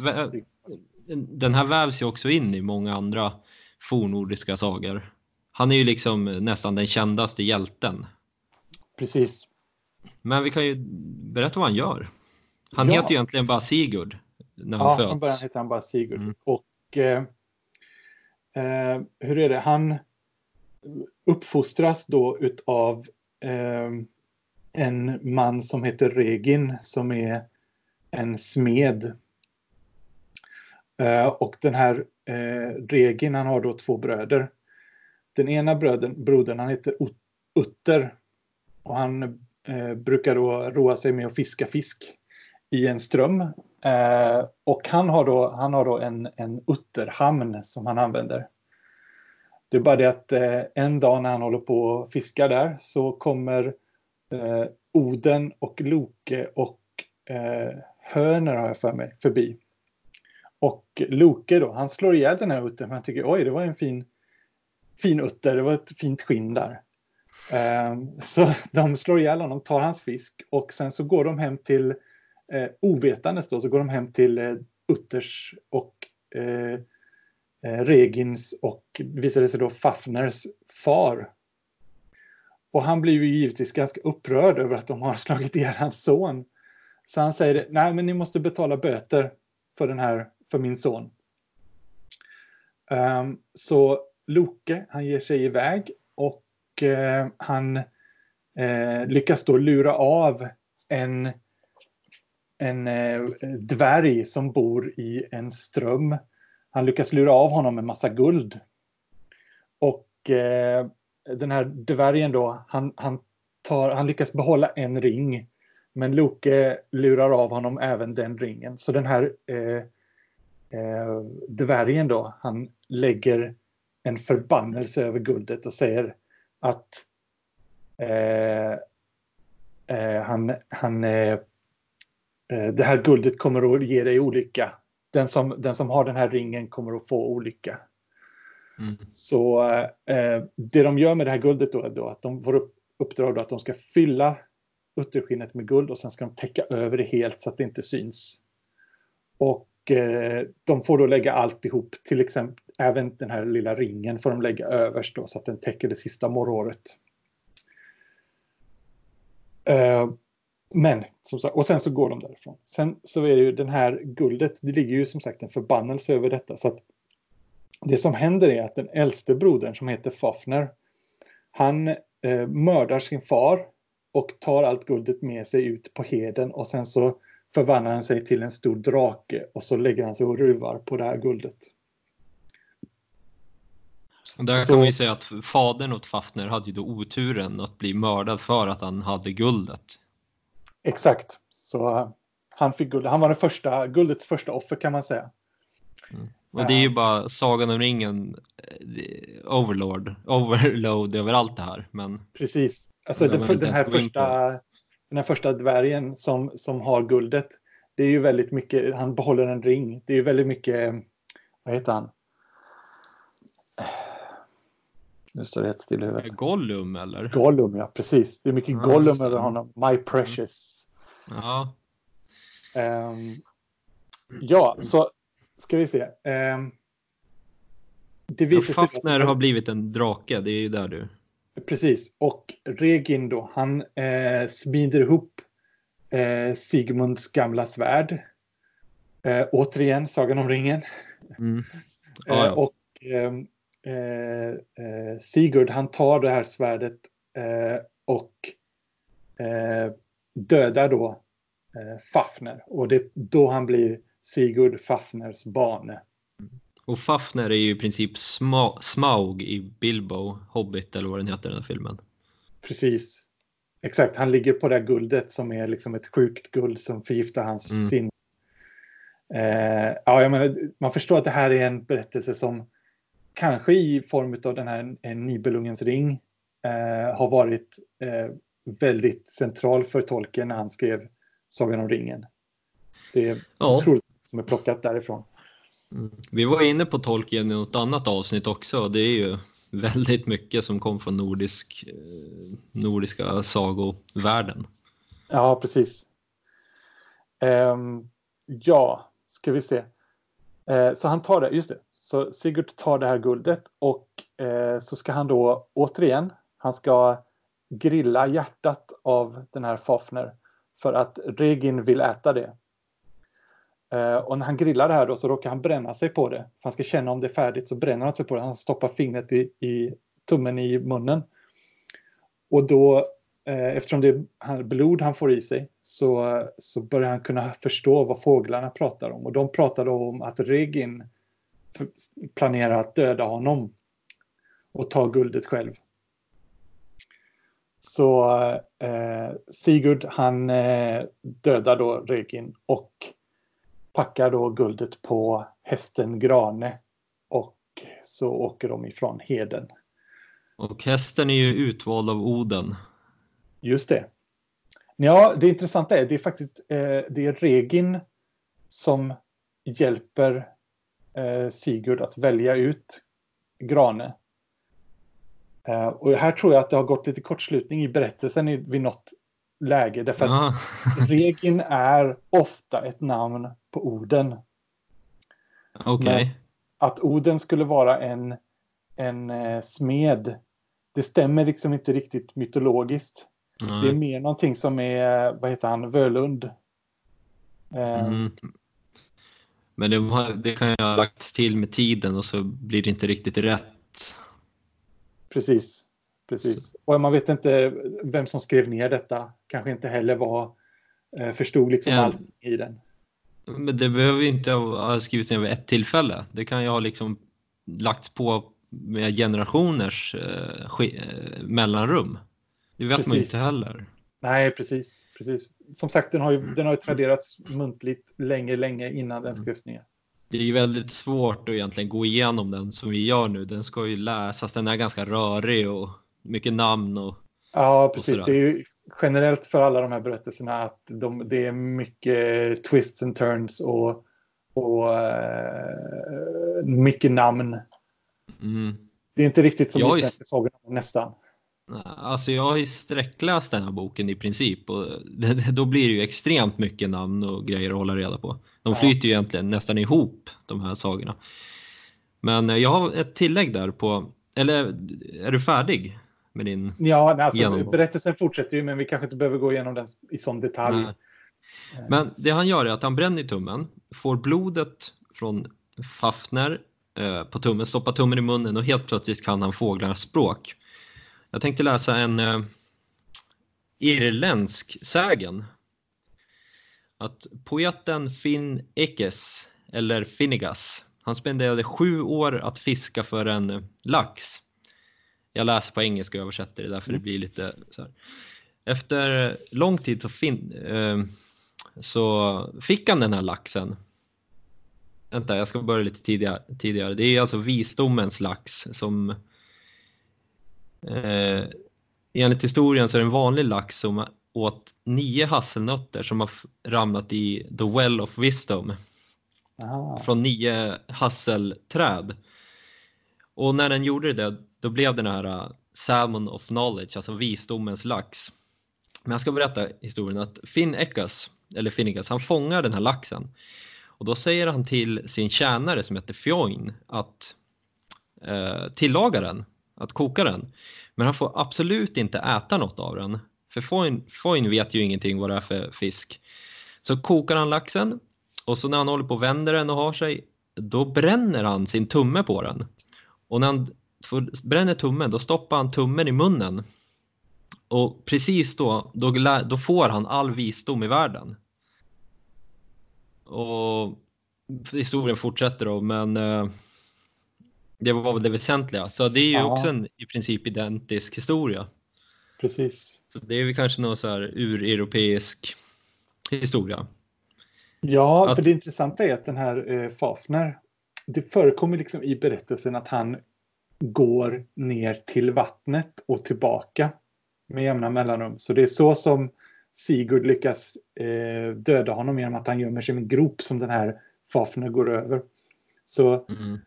den här vävs ju också in i många andra fornordiska sagor. Han är ju liksom nästan den kändaste hjälten. Precis. Men vi kan ju berätta vad han gör. Han ja. heter ju egentligen bara Sigurd när han ja, föds. Ja, från början heter han bara Sigurd. Mm. Och eh, eh, hur är det? Han uppfostras då utav eh, en man som heter Regin som är en smed Eh, och den här eh, Regin, han har då två bröder. Den ena bröden, brodern, han heter Utter. Och han eh, brukar då roa sig med att fiska fisk i en ström. Eh, och han har då, han har då en, en utterhamn som han använder. Det är bara det att eh, en dag när han håller på och fiskar där så kommer eh, Oden och Loke och eh, Höner har jag för mig förbi. Och Loke då, han slår ihjäl den här uttern. för Han tycker oj, det var en fin, fin utter, det var ett fint skinn där. Eh, så de slår ihjäl honom, tar hans fisk och sen så går de hem till eh, ovetandes då, så går de hem till eh, Utters och eh, eh Regins och visade sig då Fafners far. Och han blir ju givetvis ganska upprörd över att de har slagit ihjäl hans son. Så han säger, nej men ni måste betala böter för den här, för min son. Um, så Loke, han ger sig iväg och uh, han uh, lyckas då lura av en, en eh, dvärg som bor i en ström. Han lyckas lura av honom en massa guld. Och eh, den här dvärgen då, han, han, tar, han lyckas behålla en ring. Men Loke lurar av honom även den ringen. Så den här eh, eh, dvärgen då, han lägger en förbannelse över guldet och säger att eh, eh, han, han, eh, det här guldet kommer att ge dig olycka. Den som, den som har den här ringen kommer att få olycka. Mm. Så eh, det de gör med det här guldet då är då att de får upp, uppdrag att de ska fylla utterskinnet med guld och sen ska de täcka över det helt så att det inte syns. Och Eh, de får då lägga alltihop, till exempel även den här lilla ringen får de lägga överst då så att den täcker det sista morråret. Eh, men, som sagt, och sen så går de därifrån. Sen så är det ju den här guldet, det ligger ju som sagt en förbannelse över detta. Så att det som händer är att den äldste brodern som heter Fafner, han eh, mördar sin far och tar allt guldet med sig ut på heden och sen så förvandlar han sig till en stor drake och så lägger han sig och ruvar på det här guldet. Och där så... kan man ju säga att fadern åt Fafner hade ju då oturen att bli mördad för att han hade guldet. Exakt, så uh, han fick guld. Han var den första, guldets första offer kan man säga. Mm. Och det är ju bara Sagan om ringen, eh, overlord, overload över allt det här. Men Precis, alltså den, den här första den här första dvärgen som, som har guldet. Det är ju väldigt mycket, han behåller en ring. Det är ju väldigt mycket, vad heter han? Nu står det helt still i huvudet. Gollum eller? Gollum, ja precis. Det är mycket ja, Gollum över honom. My precious. Ja. Um, ja, så ska vi se. Um, det visar sig Fafner har blivit en drake, det är ju där du... Precis, och Regin då, han eh, smider ihop eh, Sigmunds gamla svärd. Eh, återigen, Sagan om ringen. Mm. Ah, ja. och ehm, eh, eh, Sigurd, han tar det här svärdet eh, och dödar då Fafner. Och det är då han blir Sigurd Fafners bane. Och Fafner är ju i princip Sma Smaug i Bilbo, Hobbit eller vad den heter den här filmen. Precis. Exakt, han ligger på det här guldet som är liksom ett sjukt guld som förgiftar hans mm. sinne. Eh, ja, jag menar, man förstår att det här är en berättelse som kanske i form av den här Nibelungens ring eh, har varit eh, väldigt central för Tolkien när han skrev Sagan om ringen. Det är ja. otroligt som är plockat därifrån. Mm. Vi var inne på Tolkien i något annat avsnitt också. Det är ju väldigt mycket som kom från nordisk, eh, nordiska sagovärlden. Ja, precis. Um, ja, ska vi se. Uh, så han tar det, just det. Så Sigurd tar det här guldet och uh, så ska han då återigen, han ska grilla hjärtat av den här Fafner för att Regin vill äta det. Eh, och när han grillar det här då så råkar han bränna sig på det. För han ska känna om det är färdigt så bränner han sig på det. Han stoppar fingret i, i tummen i munnen. Och då, eh, eftersom det är blod han får i sig, så, så börjar han kunna förstå vad fåglarna pratar om. Och de pratar då om att Regin planerar att döda honom och ta guldet själv. Så uh, Sigurd han dödar då Regin och packar då guldet på hästen Grane och så åker de ifrån heden. Och hästen är ju utvald av Oden. Just det. Ja, det intressanta är det är faktiskt eh, det är Regin som hjälper eh, Sigurd att välja ut Grane. Eh, och här tror jag att det har gått lite kortslutning i berättelsen i, vid något läge. Därför att. Regin är ofta ett namn på Oden. Okej. Att Oden skulle vara en, en eh, smed, det stämmer liksom inte riktigt mytologiskt. Det är mer någonting som är, vad heter han, Völund. Eh, Mm. Men det, det kan ju ha lagts till med tiden och så blir det inte riktigt rätt. Precis. Precis. Och man vet inte vem som skrev ner detta. Kanske inte heller var, eh, förstod liksom Ja. allt i den. Men det behöver ju inte ha skrivits ner vid ett tillfälle. Det kan ju ha liksom lagts på med generationers eh, eh, mellanrum. Det vet man ju Precis. inte heller. Nej, precis. precis. Som sagt, den har ju, den har ju traderats muntligt länge, länge innan den skrevs ner. Det är ju väldigt svårt att egentligen gå igenom den som vi gör nu. Den ska ju läsas. Den är ganska rörig och mycket namn och Ja, precis. sådär. Det är ju generellt för alla de här berättelserna att de, det är mycket twists and turns och, och eh, mycket namn. mm. Det är inte riktigt som i svenska sagorna, nästan. Alltså jag har ju sträckläst den här boken i princip och det, då blir det ju extremt mycket namn och grejer att hålla reda på. De flyter ju egentligen nästan ihop de här sagorna. Men eh, jag har ett tillägg där på, eller är du färdig med din? Ja, alltså, Genomgång. berättelsen fortsätter ju, men vi kanske inte behöver gå igenom den i sån detalj. Nej. Men det han gör är att han bränner tummen, får blodet från Fafner eh, på tummen, stoppar tummen i munnen och helt plötsligt kan han fåglarnas språk. Jag tänkte läsa en eh, irländsk sägen. Att poeten Finn Ekes, eller Finnegas, han spenderade sju år att fiska för en lax. Jag läser på engelska och översätter det därför det blir lite så här. Efter lång tid så, fin, eh, så fick han den här laxen. Vänta, jag ska börja lite tidigare. tidigare. Det är alltså visdomens lax som eh, enligt historien så är det en vanlig lax som åt nio hasselnötter som har ramlat i the well of wisdom Aha. från nio hasselträd. Och när den gjorde det, då blev den här uh, Salmon of Knowledge, alltså visdomens lax. Men jag ska berätta historien att Finn Ekas, eller Finnegas, han fångar den här laxen. Och då säger han till sin tjänare som heter Fjoin att eh, tillaga den, att koka den. Men han får absolut inte äta något av den. För Foyn, Foyn vet ju ingenting vad det är för fisk. Så kokar han laxen och så när han håller på och vänder den och har sig, då bränner han sin tumme på den. Och när han bränner tummen, då stoppar han tummen i munnen. Och precis då, då, då får han all visdom i världen. Och historien fortsätter då, men eh, det var väl det väsentliga. Så det är ju Ja. också en i princip identisk historia. Precis. Så det är väl kanske någon så här ureuropeisk historia. Ja, Att- för det intressanta är att den här eh, Fafner, det förekommer liksom i berättelsen att han går ner till vattnet och tillbaka med jämna mellanrum. Så det är så som Sigurd lyckas eh, döda honom genom att han gömmer sig i en grop som den här Fafner går över. Så Mm.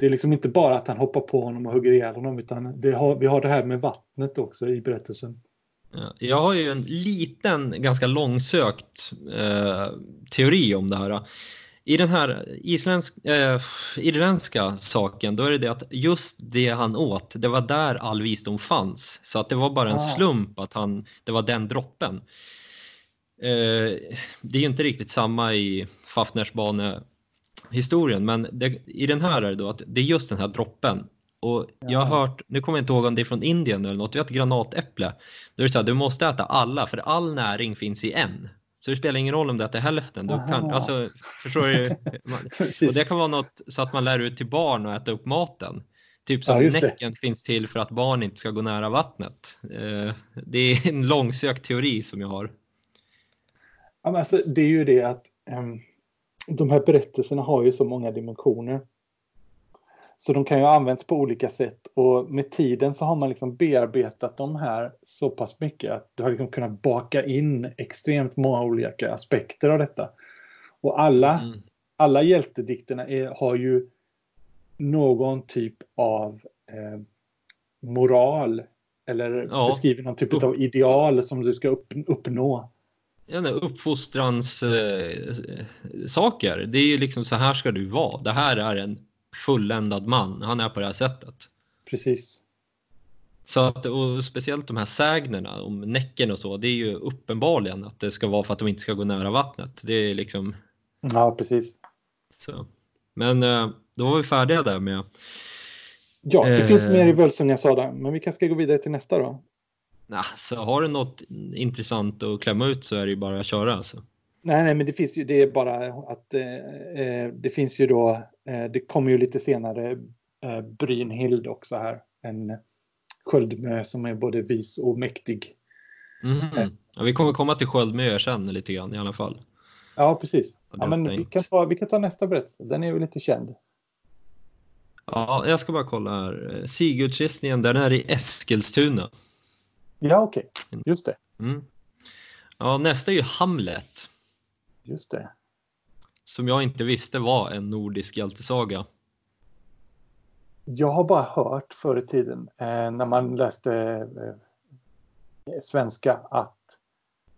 Det är liksom inte bara att han hoppar på honom och hugger ihjäl honom utan det har, vi har det här med vattnet också i berättelsen. Ja, Jag har ju en liten, ganska långsökt eh, teori om det här. I den här isländsk, eh, irländska saken, då är det det att just det han åt, det var där all visdom fanns. Så att det var bara en Ah. slump att han, det var den droppen. Eh, det är ju inte riktigt samma i Fafners historien men det, i den här är det då att det är just den här droppen. Och jag har hört, nu kommer jag inte ihåg om det är från Indien eller något, vi har ett granatäpple. Då är det så här, du måste äta alla för all näring finns i en. Så det spelar ingen roll om du äter hälften. Du kan, alltså, förstår du? Och det kan vara något så att man lär ut till barn att äta upp maten. Typ som Ja, det. näcken finns till för att barn inte ska gå nära vattnet. Eh, Det är en långsökt teori som jag har. Ja, men alltså, det är ju det att ehm, de här berättelserna har ju så många dimensioner. Så de kan ju användas på olika sätt och med tiden så har man liksom bearbetat de här så pass mycket att du har liksom kunnat baka in extremt många olika aspekter av detta. Och alla, Mm. alla hjältedikterna är, har ju någon typ av eh, moral eller Ja. beskriver någon typ av ideal som du ska upp, uppnå. Nej, uppfostrans eh, saker. Det är ju liksom så här ska du vara. Det här är en fulländad man. Han är på det här sättet. Precis. Så att, och speciellt de här sägnerna om Näcken och så, det är ju uppenbarligen att det ska vara för att de inte ska gå nära vattnet. Det är liksom Ja, precis. så. Men eh, då var vi färdiga där med Ja, det Eh. finns mer i Völsen jag sa där, men vi kanske ska gå vidare till nästa då. Nah, så har du något intressant att klämma ut så är det ju bara att köra alltså. Nej, nej, men det finns ju, det är bara att eh, eh, det finns ju då, eh, det kommer ju lite senare eh, Brynhild också här, en sköldmö som är både vis och mäktig. Mhm. Ja, vi kommer komma till Sköldmö sen lite grann i alla fall. Ja, precis. Ja, men vi kan, ta, vi kan ta nästa berättelse, den är ju lite känd. Ja, jag ska bara kolla här. Sigurdsgissningen, den är i Eskilstuna. Ja, okej, just det, Mm. Ja, nästa är ju Hamlet. just det. Som jag inte visste var en nordisk hjältesaga. Jag har bara hört förr i tiden eh, när man läste eh, svenska att,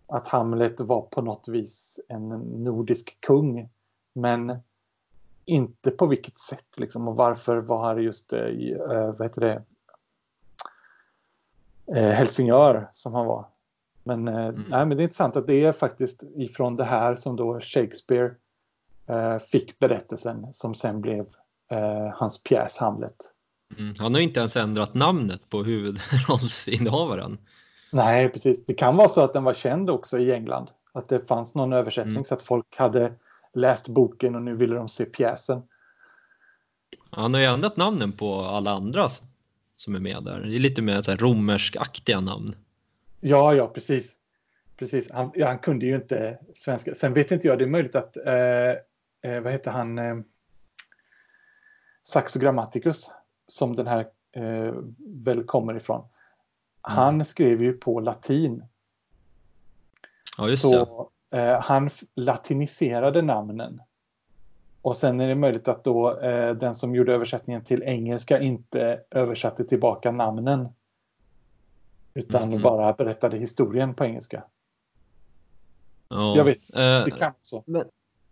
att Hamlet var på något vis en nordisk kung. Men inte på vilket sätt liksom och varför var han just eh, eh, vad heter det? Eh, Helsingör som han var. Men, eh, nej, men det är intressant att det är faktiskt ifrån det här som då Shakespeare eh, fick berättelsen som sen blev eh, hans pjäs Hamlet. Mm. Han har inte ens ändrat namnet på huvudrollsinnehavaren. Nej, precis. Det kan vara så att den var känd också i England. Att det fanns någon översättning Mm. så att folk hade läst boken och nu ville de se pjäsen. Han har ju ändrat namnen på alla andra som är med där. Det är lite mer så här romerskaktiga namn. Ja, ja, precis. Precis. Han, ja, han kunde ju inte svenska. Sen vet inte jag, det är möjligt att, eh, eh, vad heter han, eh, Saxo Grammaticus, som den här eh, väl kommer ifrån. Han skrev ju på latin. Ja, just det. så eh, han latiniserade namnen. Och sen är det möjligt att då eh, den som gjorde översättningen till engelska inte översatte tillbaka namnen. Utan Mhm. bara berättade historien på engelska. Ja. jag vet. Eh, Det kan vara så.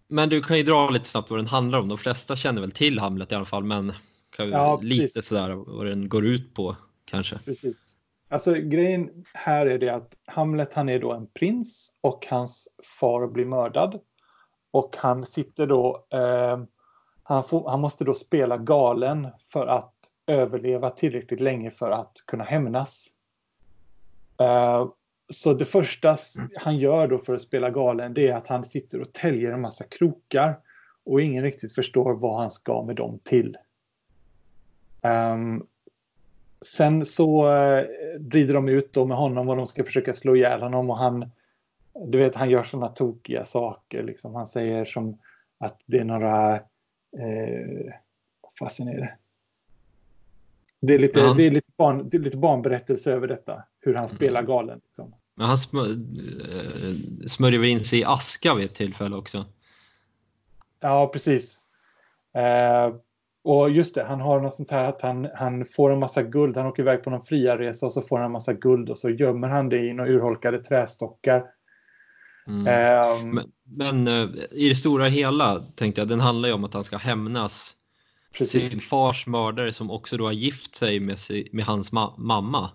Men du kan ju dra lite snabbt vad den handlar om. De flesta känner väl till Hamlet i alla fall, men kan Ja, lite precis. sådär vad den går ut på kanske. Precis. Alltså grejen här är det att Hamlet han är då en prins och hans far blir mördad. Och han sitter då, eh, han, får, han måste då spela galen för att överleva tillräckligt länge för att kunna hämnas. Eh, så det första han gör då för att spela galen det är att han sitter och täljer en massa krokar och ingen riktigt förstår vad han ska med dem till. Um, sen så eh, uh, rider de ut då med honom och de ska försöka slå ihjäl honom och han du vet han gör sådana tokiga saker liksom. Han säger som att det är några eh, vad fasen är det? Det är lite, Ja, han- det är lite, barn, det är lite barnberättelse över detta. Hur han spelar Mm. galen. Liksom. Men han smör, eh, smörjer väl in sig i aska vid ett tillfälle också. Ja, precis. Eh, och just det, han har något sånt här att han, han får en massa guld. Han åker iväg på någon friaresa och så får han en massa guld och så gömmer han det i några urholkade trästockar. Mm. Ehm, Men, men eh, i det stora hela tänkte jag, den handlar ju om att han ska hämnas sin precis. fars mördare som också då har gift sig med, med hans ma- mamma.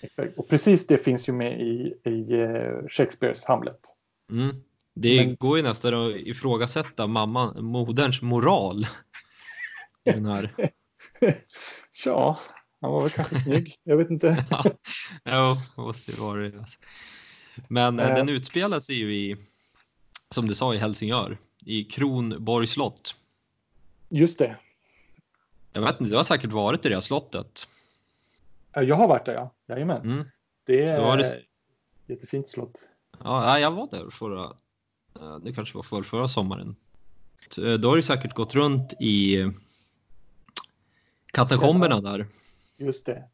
Exakt. Och precis det finns ju med i, i eh, Shakespeares Hamlet. Mm. Det Men- går ju nästan att ifrågasätta mamman, moderns moral. i Den här. ja, han var väl kanske snygg. Jag vet inte. Ja, måste ju vara det. Men eh, Eh. den utspelar sig ju i, som du sa, i Helsingör. I Kronborgs slott. Just det. Jag vet inte, du har säkert varit i det här slottet. Ja, Jag har varit där, ja. Jajamän. Mm. Det är det- jättefint slott. Ja, jag var där förra, eh, det kanske var för, förra sommaren. Eh, Då har du säkert gått runt i katakomberna där Just det.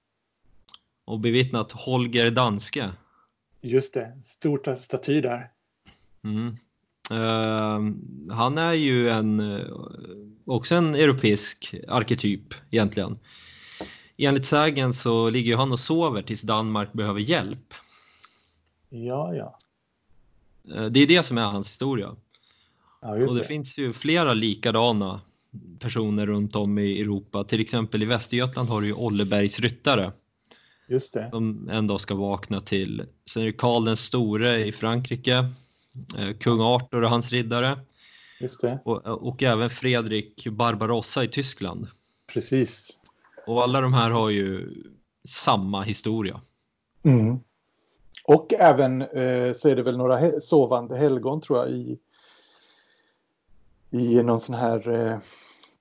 och bevittnat Holger Danske. Just det. Stort staty där. Mm. Eh, han är ju en, eh, också en europeisk arketyp egentligen. enligt sägen så ligger han och sover tills Danmark behöver hjälp. Ja, ja. Eh, det är det som är hans historia. Ja, och det, det. finns ju flera likadana personer runt om i Europa. Till exempel i Västergötland har du ju Ollebergs ryttare Just det. som en dag ska vakna till. Sen är det Karl den store i Frankrike, eh, kung Arthur och hans riddare Just det. och, och även Fredrik Barbarossa i Tyskland. Precis. Och alla de här har ju samma historia. Mm. Och även eh, så är det väl några he- sovande helgon tror jag i, i någon sån här eh,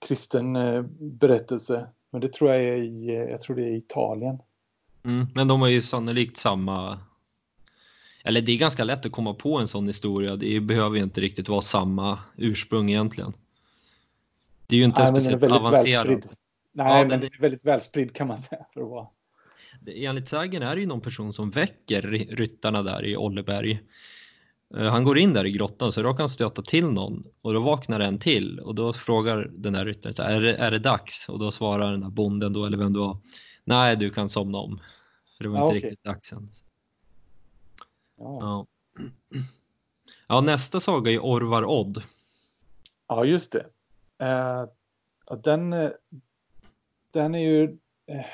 kristen eh, berättelse. Men det tror jag är i, eh, jag tror det är i Italien. Mm, men de har ju sannolikt samma... Eller det är ganska lätt att komma på en sån historia. Det behöver ju inte riktigt vara samma ursprung egentligen. Det är ju inte Nej, speciellt avancerat. Nej, Ja, men den är väldigt välspridd kan man säga för att vara. Det- Enligt sägen är det ju någon person som väcker ry- ryttarna där i Olleberg. Eh, Han går in där i grottan så råkar han stöta till någon och då vaknar en till och då frågar den här ryttaren så här, är, det, är det dags? Och då svarar den här bonden då eller vem det var Nej, du kan somna om. För det var Ja, inte okej. riktigt dags än. Ja. Ja. ja, nästa saga är Orvar Odd. Ja, just det. Och den, eh, den är ju... Eh,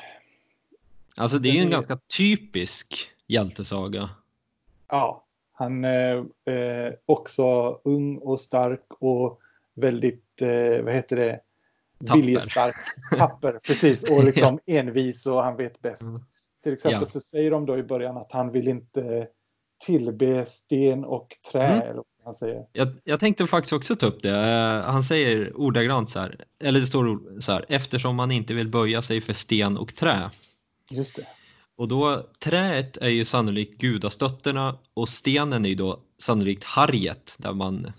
Alltså det är ju en är- ganska typisk hjältesaga. ja, han är eh, också ung och stark och väldigt, eh, vad heter det, Tapper. viljestark. Tapper, precis. Och liksom envis och han vet bäst. Mm. Till exempel Ja. så säger de då i början att han vill inte tillbe sten och trä. Mm. Eller han säger. Jag, jag tänkte faktiskt också ta upp det. Eh, Han säger ordagrant så här, eller det står så här, eftersom man inte vill böja sig för sten och trä. Just det. Och då, träet är ju sannolikt gudastötterna och stenen är ju då sannolikt harriet där man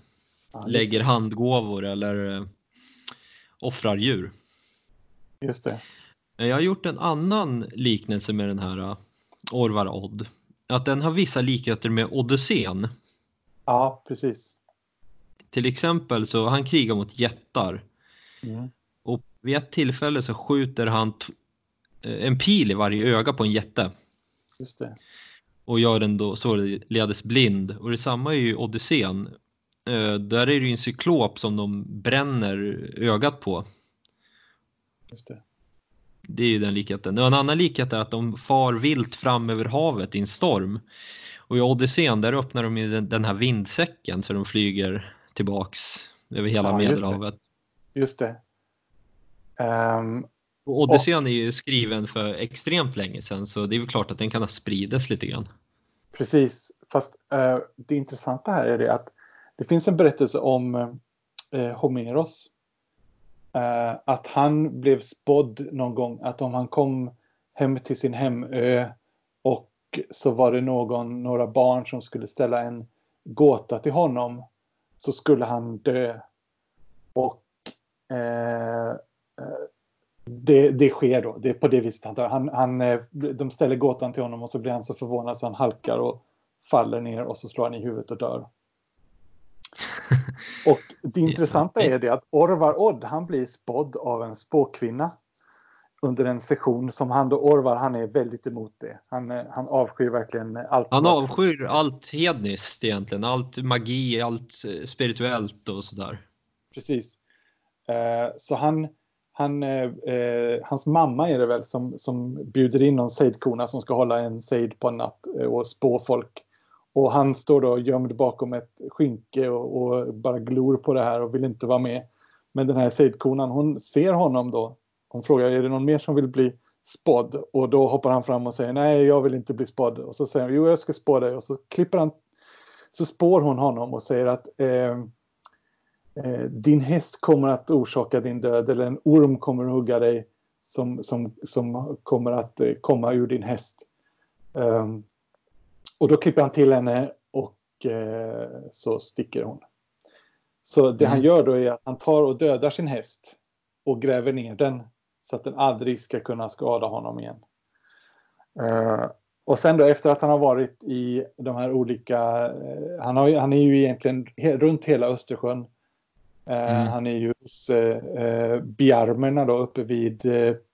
Ja, lägger handgåvor eller eh, offrar djur. Just det. Men Jag har gjort en annan liknelse med den här uh, Orvar Odd. Att den har vissa likheter med Odysseen. Ja, precis. Till exempel så han krigar mot jättar Mm. och vid ett tillfälle så skjuter han eh, en pil i varje öga på en jätte Just det. och gör den då således blind. Och detsamma är ju Odysseen. Eh, Där är det ju en cyklop som de bränner ögat på. Just det. Det är ju den likheten. Och en annan likhet är att de far vilt fram över havet i en storm. Och i Odysseen där öppnar de ju den, här vindsäcken så de flyger tillbaks över hela Ja. Medelhavet. Just det. Ehm, Och Odysseen är ju skriven för extremt länge sedan så det är väl klart att den kan ha spridits lite grann. Precis, fast eh, det intressanta här är det att det finns en berättelse om eh, Homeros. Eh, att han blev spådd någon gång att om han kom hem till sin hemö och så var det någon, några barn som skulle ställa en gåta till honom så skulle han dö. Och eh, eh det, det sker då. Det är på det viset han dör. Han, han, eh, de ställer gåtan till honom och så blir han så förvånad så han halkar och faller ner och så slår han i huvudet och dör. Och det intressanta är det att Orvar Odd, han blir spådd av en spåkvinna under en session som han då, Orvar, han är väldigt emot det. Han, eh, han avskyr verkligen allt. Han avskyr allt hedniskt egentligen, allt magi, allt eh, spirituellt och sådär. Precis. Eh, så han, han, hans mamma är det väl som, som bjuder in någon sejdkona som ska hålla en sejd på en natt och spå folk. Och han står då gömd bakom ett skynke och, och bara glor på det här och vill inte vara med. Men den här sejdkonan, hon ser honom då. Hon frågar, är det någon mer som vill bli spådd? Och då hoppar han fram och säger, nej, jag vill inte bli spådd. Och så säger hon, jo, jag ska spå dig. Och så klipper han, så spår hon honom och säger att eh, eh, din häst kommer att orsaka din död eller en orm kommer att hugga dig som, som, som kommer att eh, komma ur din häst. Um, och då klipper han till henne och eh, så sticker hon. Så det Mm. han gör då är att han tar och dödar sin häst och gräver ner den så att den aldrig ska kunna skada honom igen. Eh, och sen då efter att han har varit i de här olika, eh, han, har, han är ju egentligen he, runt hela Östersjön. Eh, Mm. Han är ju hos eh, eh, Bjarmerna då uppe vid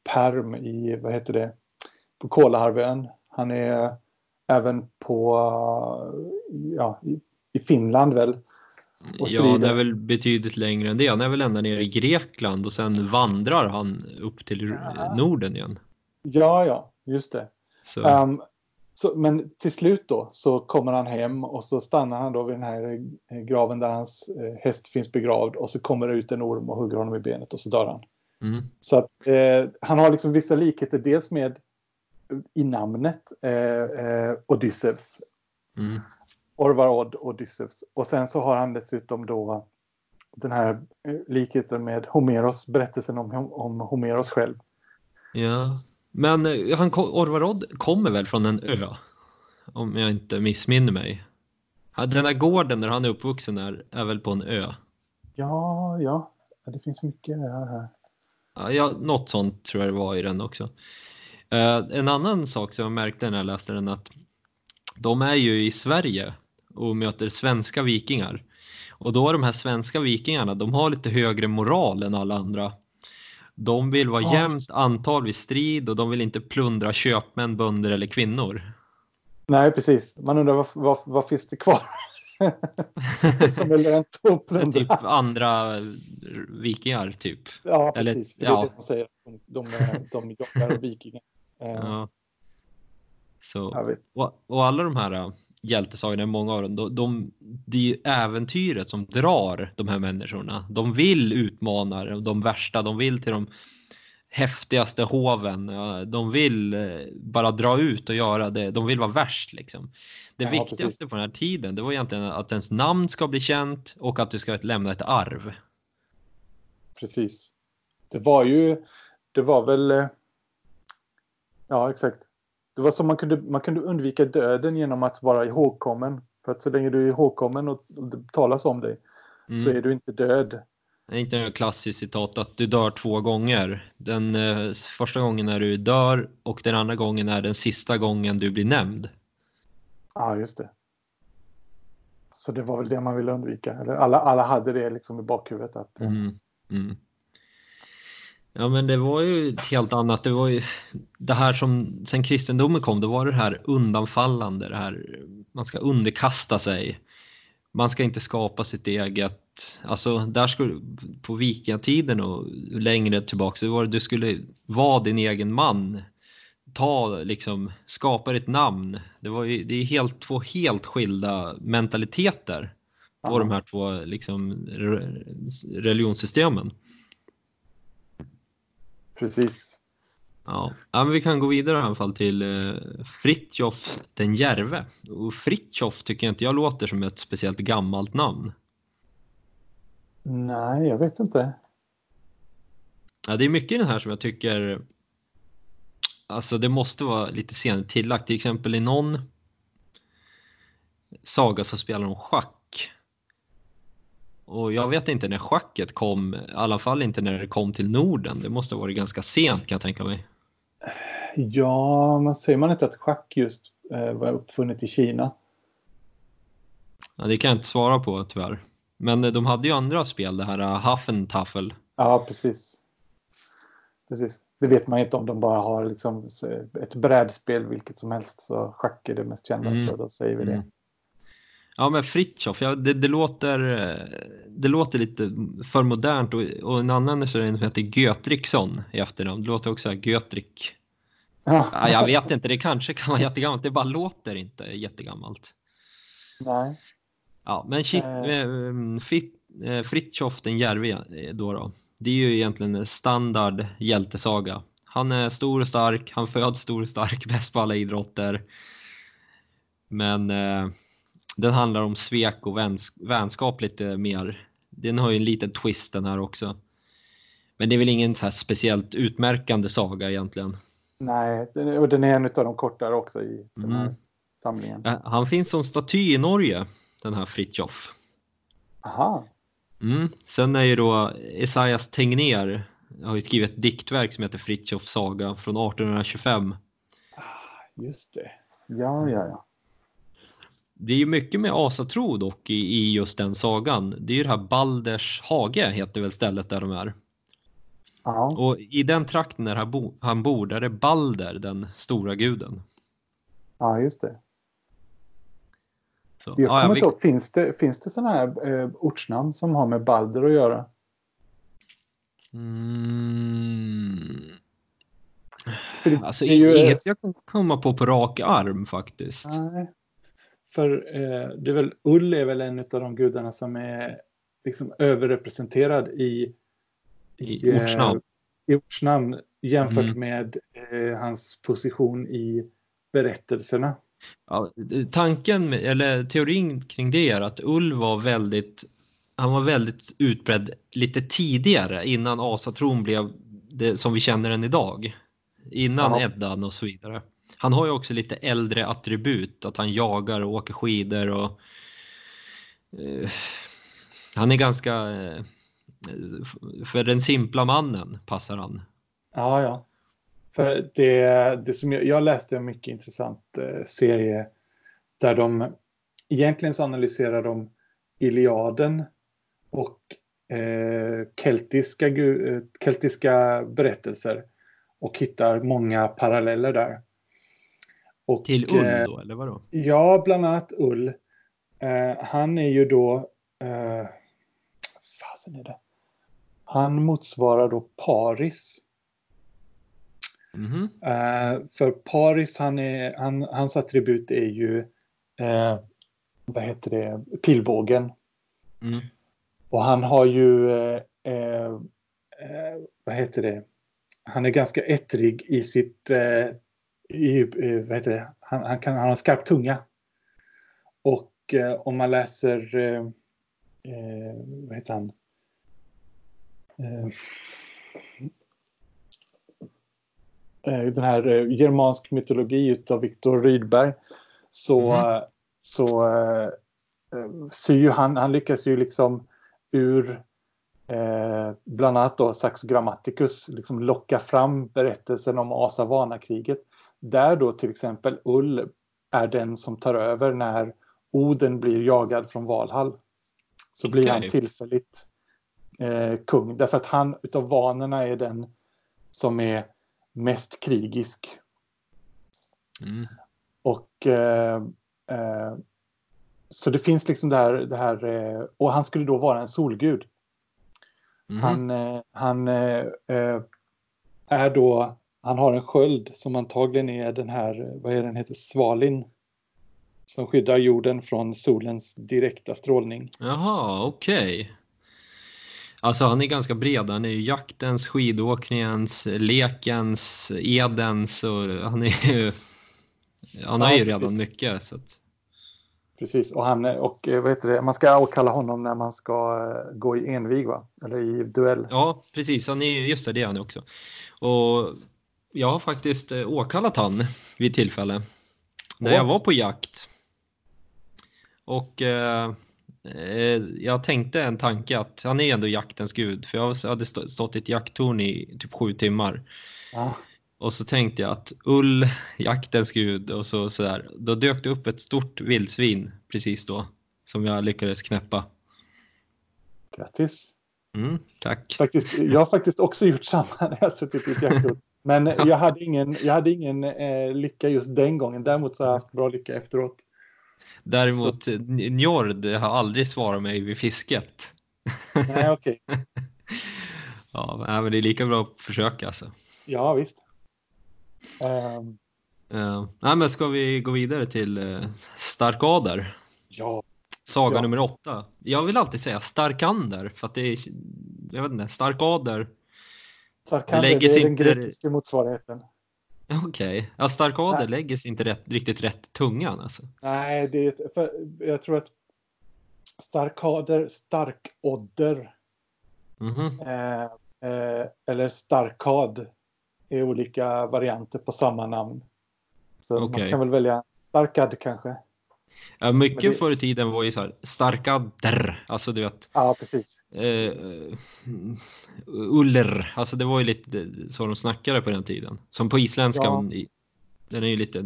perm i, vad heter det, på Kolahalvön. Han är även på, ja, i, Finland väl. Ja, han är väl betydligt längre än det. Han är väl ända nere i Grekland och sen vandrar han upp till ja. Norden igen. Ja, ja, just det. Så. Um, så, men till slut då så kommer han hem och så stannar han då vid den här graven där hans eh, häst finns begravd och så kommer det ut en orm och hugger honom i benet och så dör han. Mm. Så att eh, han har liksom vissa likheter dels med i namnet eh, eh, Odysseus. Mm. Orvarod Odysseus. Och sen så har han dessutom då den här eh, likheten med Homeros, berättelsen om, om Homeros själv. Ja, men eh, han, Orvarod kommer väl från en ö? Om jag inte missminner mig. Den här gården där han är uppvuxen är, är väl på en ö? Ja, ja. Det finns mycket här. Ja, ja, något sånt tror jag det var i den också. Uh, en annan sak som jag märkte när jag läste den att de är ju i Sverige och möter svenska vikingar. Och då är de här svenska vikingarna, de har lite högre moral än alla andra. De vill vara ja. jämnt antal vid strid och de vill inte plundra köpmän, bönder eller kvinnor. Nej, precis. Man undrar vad, vad, vad finns det kvar? som är lönt att plundra. Typ andra vikingar, typ. Ja, precis. Eller, ja. Det är det man säger. De, de, de jagar vikingar. Ja. Så, och, och, alla de här äh, hjältesagorna, många av dem, de, de, det är äventyret som drar de här människorna. De vill utmana de värsta, de vill till de häftigaste hoven. De vill äh, bara dra ut och göra det. De vill vara värst liksom. Det ja, viktigaste precis. på den här tiden, det var egentligen att ens namn ska bli känt och att du ska lämna ett arv. Precis. Det var ju, det var väl äh, Ja, exakt. Det var som man kunde, man kunde undvika döden genom att vara ihågkommen. För att så länge du är ihågkommen och det talas om dig mm. så är du inte död. Det är inte en klassisk citat att du dör två gånger. Den eh, första gången när du dör och den andra gången är den sista gången du blir nämnd. Ja, just det. Så det var väl det man ville undvika. Eller alla, alla hade det liksom i bakhuvudet. Att, mm. Mm. Ja men det var ju ett helt annat. Det var ju det här som sen kristendomen kom, då var det här undanfallande, det här man ska underkasta sig. Man ska inte skapa sitt eget, alltså där skulle, på vikingatiden och längre tillbaka så var det du skulle vara din egen man. Ta liksom, skapa ditt namn. Det var ju, det är helt, två helt skilda mentaliteter på Aha. de här två liksom religionssystemen. Precis. Ja. ja, men vi kan gå vidare i alla fall till eh, Fritjof den järve. Och Fritjof tycker jag inte jag låter som ett speciellt gammalt namn. Nej, jag vet inte. Ja, det är mycket i den här som jag tycker Alltså det måste vara lite senare tillagt. Till exempel i någon saga så spelar de schack och jag vet inte när schacket kom, i alla fall inte när det kom till Norden. Det måste ha varit ganska sent kan jag tänka mig. Ja, men säger man inte att schack just eh, var uppfunnet i Kina? Ja, det kan jag inte svara på tyvärr. Men eh, de hade ju andra spel, det här uh, Haffentaffel. Ja, precis. precis. Det vet man inte om de bara har liksom ett brädspel vilket som helst. Så schack är det mest kända, mm. så då säger vi det. Mm. Ja men Fritjof, ja, det, det, låter, det låter lite för modernt och, och en annan är som heter Götriksson i efternamn. Det låter också Götrik. Ja. ja. jag vet inte, det kanske kan vara jättegammalt. Det bara låter inte jättegammalt. Nej. Ja, men shit, äh... Fit, Fritjof den järve då, då. Det är ju egentligen en standard hjältesaga. Han är stor och stark, han föds stor och stark, bäst på alla idrotter. Men eh, den handlar om svek och väns vänskap lite mer. Den har ju en liten twist den här också. Men det är väl ingen så speciellt utmärkande saga egentligen. Nej, och den är en av de kortare också i den här mm. samlingen. Han finns som staty i Norge, den här Fritjof. Aha. Mm. Sen är ju då Esaias Tegnér har ju skrivit ett diktverk som heter Fritjofs saga från 1825. Ah, just det. Ja, ja, ja det är ju mycket med asatro dock i, i just den sagan. Det är ju det här Balders hage heter väl stället där de är. Ja, Och i den trakten där han, bo, han bor, där är Balder den stora guden. ja just det. Så, Jag ja, kommer ja, vi, ihåg, finns det, finns det sådana här eh, ortsnamn som har med Balder att göra? mm, För det, alltså, det är ju, inget jag kan komma på på rak arm faktiskt. Nej. För eh, det är väl, Ull är väl en av de gudarna som är liksom överrepresenterad i, I eh, ortsnamn. i ortsnamn jämfört Mm. med eh, hans position i berättelserna. Ja, tanken, eller teorin kring det är att Ulv var väldigt, han var väldigt utbredd lite tidigare innan asatron blev det som vi känner den idag. Innan Ja. Eddan och så vidare. Han har ju också lite äldre attribut, att han jagar och åker skidor och eh, han är ganska, eh, för den simpla mannen passar han. Ja, ja. För det, det som jag, jag läste en mycket intressant eh, serie där de egentligen så analyserar de Iliaden och eh, keltiska, eh, keltiska berättelser och hittar många paralleller där. Och, Till Ull eh, då, eller vadå? Ja, bland annat Ull. Eh, han är ju då... Eh, fasen är det? Han motsvarar då Paris. Mhm. Eh, för Paris, han är, han, hans attribut är ju... Eh, vad heter det? Pilbågen. Mm. Och han har ju... Eh, eh, vad heter det? Han är ganska ettrig i sitt... I, vad heter det? Han, han, kan, han har skarp tunga. Och eh, om man läser... Eh, eh, vad heter han? Eh, eh, den här germansk mytologi utav Viktor Rydberg. Så, eh, så syr ju han, han lyckas ju liksom ur eh, bland annat då Saxo Grammaticus liksom locka fram berättelsen om Asa-Vana-kriget. Där då till exempel Ull är den som tar över när Oden blir jagad från Valhall. Så blir han tillfälligt eh, kung. Därför att han utav vanorna är den som är mest krigisk. Mm. Och eh, eh, så det finns liksom det här, det här eh, och han skulle då vara en solgud. Mhm. Han, eh, han eh, är då, han har en sköld som antagligen är den här, vad är den heter, Svalin. Som skyddar jorden från solens direkta strålning. Jaha, okej. Alltså han är ganska bred. Han är ju jaktens, skidåkningens, lekens, edens och han är ju... Han har Ja, ju redan precis. mycket. Så att, Precis, och, han, och eh, vad heter det, man ska åkalla honom när man ska eh, gå i envig va? Eller i duell. ja, precis. Han är ju, just det, det är han också. Och jag har faktiskt eh, åkallat han vid tillfälle. När jag var på jakt. Och eh, eh, jag tänkte en tanke att han är ändå jaktens gud. För jag hade stå- stått i ett jakttorn i typ sju timmar. Ja, Och så tänkte jag att ull, jaktens gud och så sådär. Då dök det upp ett stort vildsvin precis då. Som jag lyckades knäppa. grattis. Mm, tack. Faktiskt, jag har faktiskt också gjort samma när jag suttit i ett jakttorn. Men jag hade ingen, jag hade ingen eh, lycka just den gången. Däremot så har jag haft bra lycka efteråt. Däremot Njord har aldrig svarat mig vid fisket. Nej, okej. Ja, nej, men det är lika bra att försöka alltså. Ja, visst. Ehm, Uh, nej, men ska vi gå vidare till uh, Starkader? ja, Saga Ja. nummer åtta. Jag vill alltid säga Starkander för att det är, jag vet inte, Starkader. Starkander, lägger det är den grekiska motsvarigheten. Okej, ja, Starkader Nej. lägger sig inte rätt, riktigt rätt tungan alltså. Nej, det är, jag tror att starkader, starkodder Mhm. eh, eh, eller starkad är olika varianter på samma namn. Så Okej. man kan väl välja starkad kanske. Ja, mycket det- förr i tiden var ju så här Starkader, alltså du vet. Ja, precis. Eh, uller, alltså det var ju lite så de snackade på den tiden. Som på isländskan, i- den är ju lite,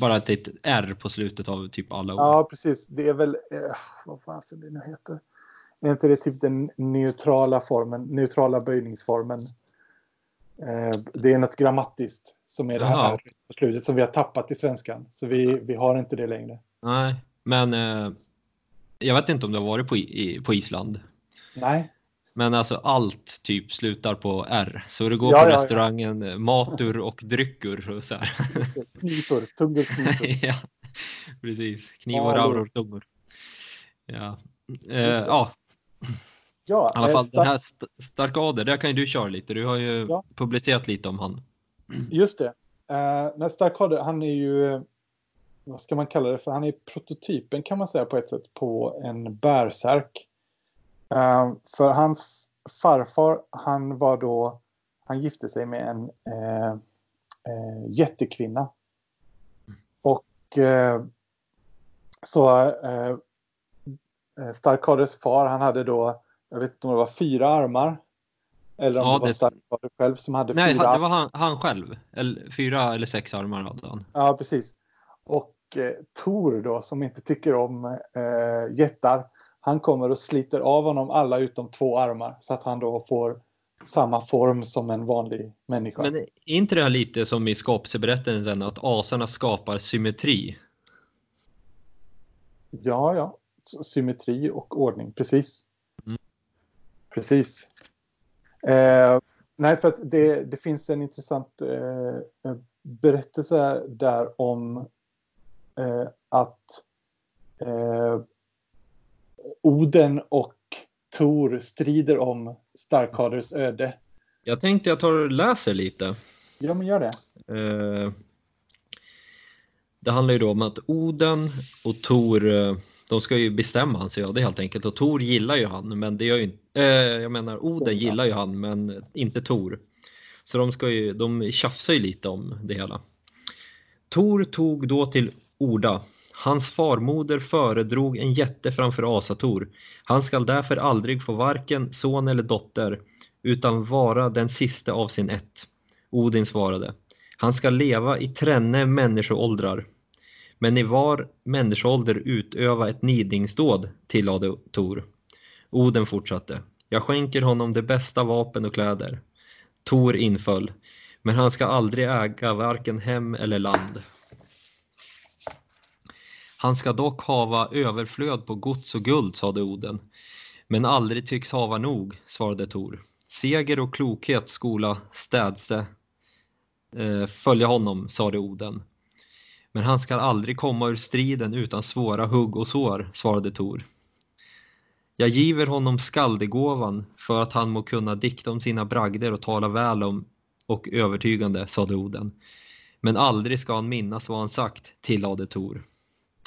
bara ett litet R på slutet av typ alla ord. Ja, precis. Det är väl, eh, vad fan det nu heter. Är inte det typ den neutrala formen, neutrala böjningsformen? Eh, det är något grammatiskt som är det här. R på slutet som vi har tappat i svenskan. Så vi, vi har inte det längre. Nej, men eh, jag vet inte om du har varit på, i, på Island. Nej, Men alltså allt typ slutar på R. Så du går Ja, på ja, ja. restaurangen, eh, matur och drycker och så här. knipor, tungor, ja, precis. Kniv Ja, och rauror tungor. Ja. Eh, ja, Ja, i alla eh, fall den här st- Starkader, där kan ju du köra lite. Du har ju Ja. publicerat lite om han. Just det. Uh, när Starkade, han är ju, eh, vad ska man kalla det för? Han är prototypen kan man säga på ett sätt på en bärsärk. Eh, för hans farfar, han var då, han gifte sig med en eh, eh, jättekvinna. Och eh, så eh, Starkades far, han hade då, jag vet inte om det var fyra armar. Eller om Ja, det var det- Starkade själv som hade Nej, fyra han- det var han, han själv. Eller, fyra eller sex armar hade han. Ja, precis. Och eh, Tor då, som inte tycker om eh, jättar, han kommer och sliter av honom alla utom två armar så att han då får samma form som en vanlig människa. Men är inte det här lite som i skapelseberättelsen att asarna skapar symmetri? Ja, ja. Symmetri och ordning, precis. Mm. Precis. Eh, nej, för att det, det finns en intressant eh, berättelse där om eh, att eh, Oden och Tor strider om Starkaders öde. Jag tänkte jag tar och läser lite. Ja, men gör det. Eh, det handlar ju då om att Oden och Tor, eh, de ska ju bestämma jag det helt enkelt. Och Tor gillar ju han, men det gör ju inte, eh, jag menar Oden gillar ju han, men inte Tor. Så de ska ju, de tjafsar ju lite om det hela. Tor tog då till orda. Hans farmoder föredrog en jätte framför Asator. Han skall därför aldrig få varken son eller dotter, utan vara den siste av sin ett. Odin svarade. Han skall leva i tränne människoåldrar. Men i var människoålder utöva ett nidningsdåd, tillade Tor. Oden fortsatte. Jag skänker honom det bästa vapen och kläder. Tor inföll. Men han ska aldrig äga varken hem eller land. Han ska dock hava överflöd på gods och guld, sade Oden. Men aldrig tycks hava nog, svarade Tor. Seger och klokhet skola städse eh, följa honom, sade Oden. Men han ska aldrig komma ur striden utan svåra hugg och sår, svarade Tor. Jag giver honom skaldegåvan för att han må kunna dikta om sina bragder och tala väl om och övertygande, sade Oden. Men aldrig ska han minnas vad han sagt, tillade Tor.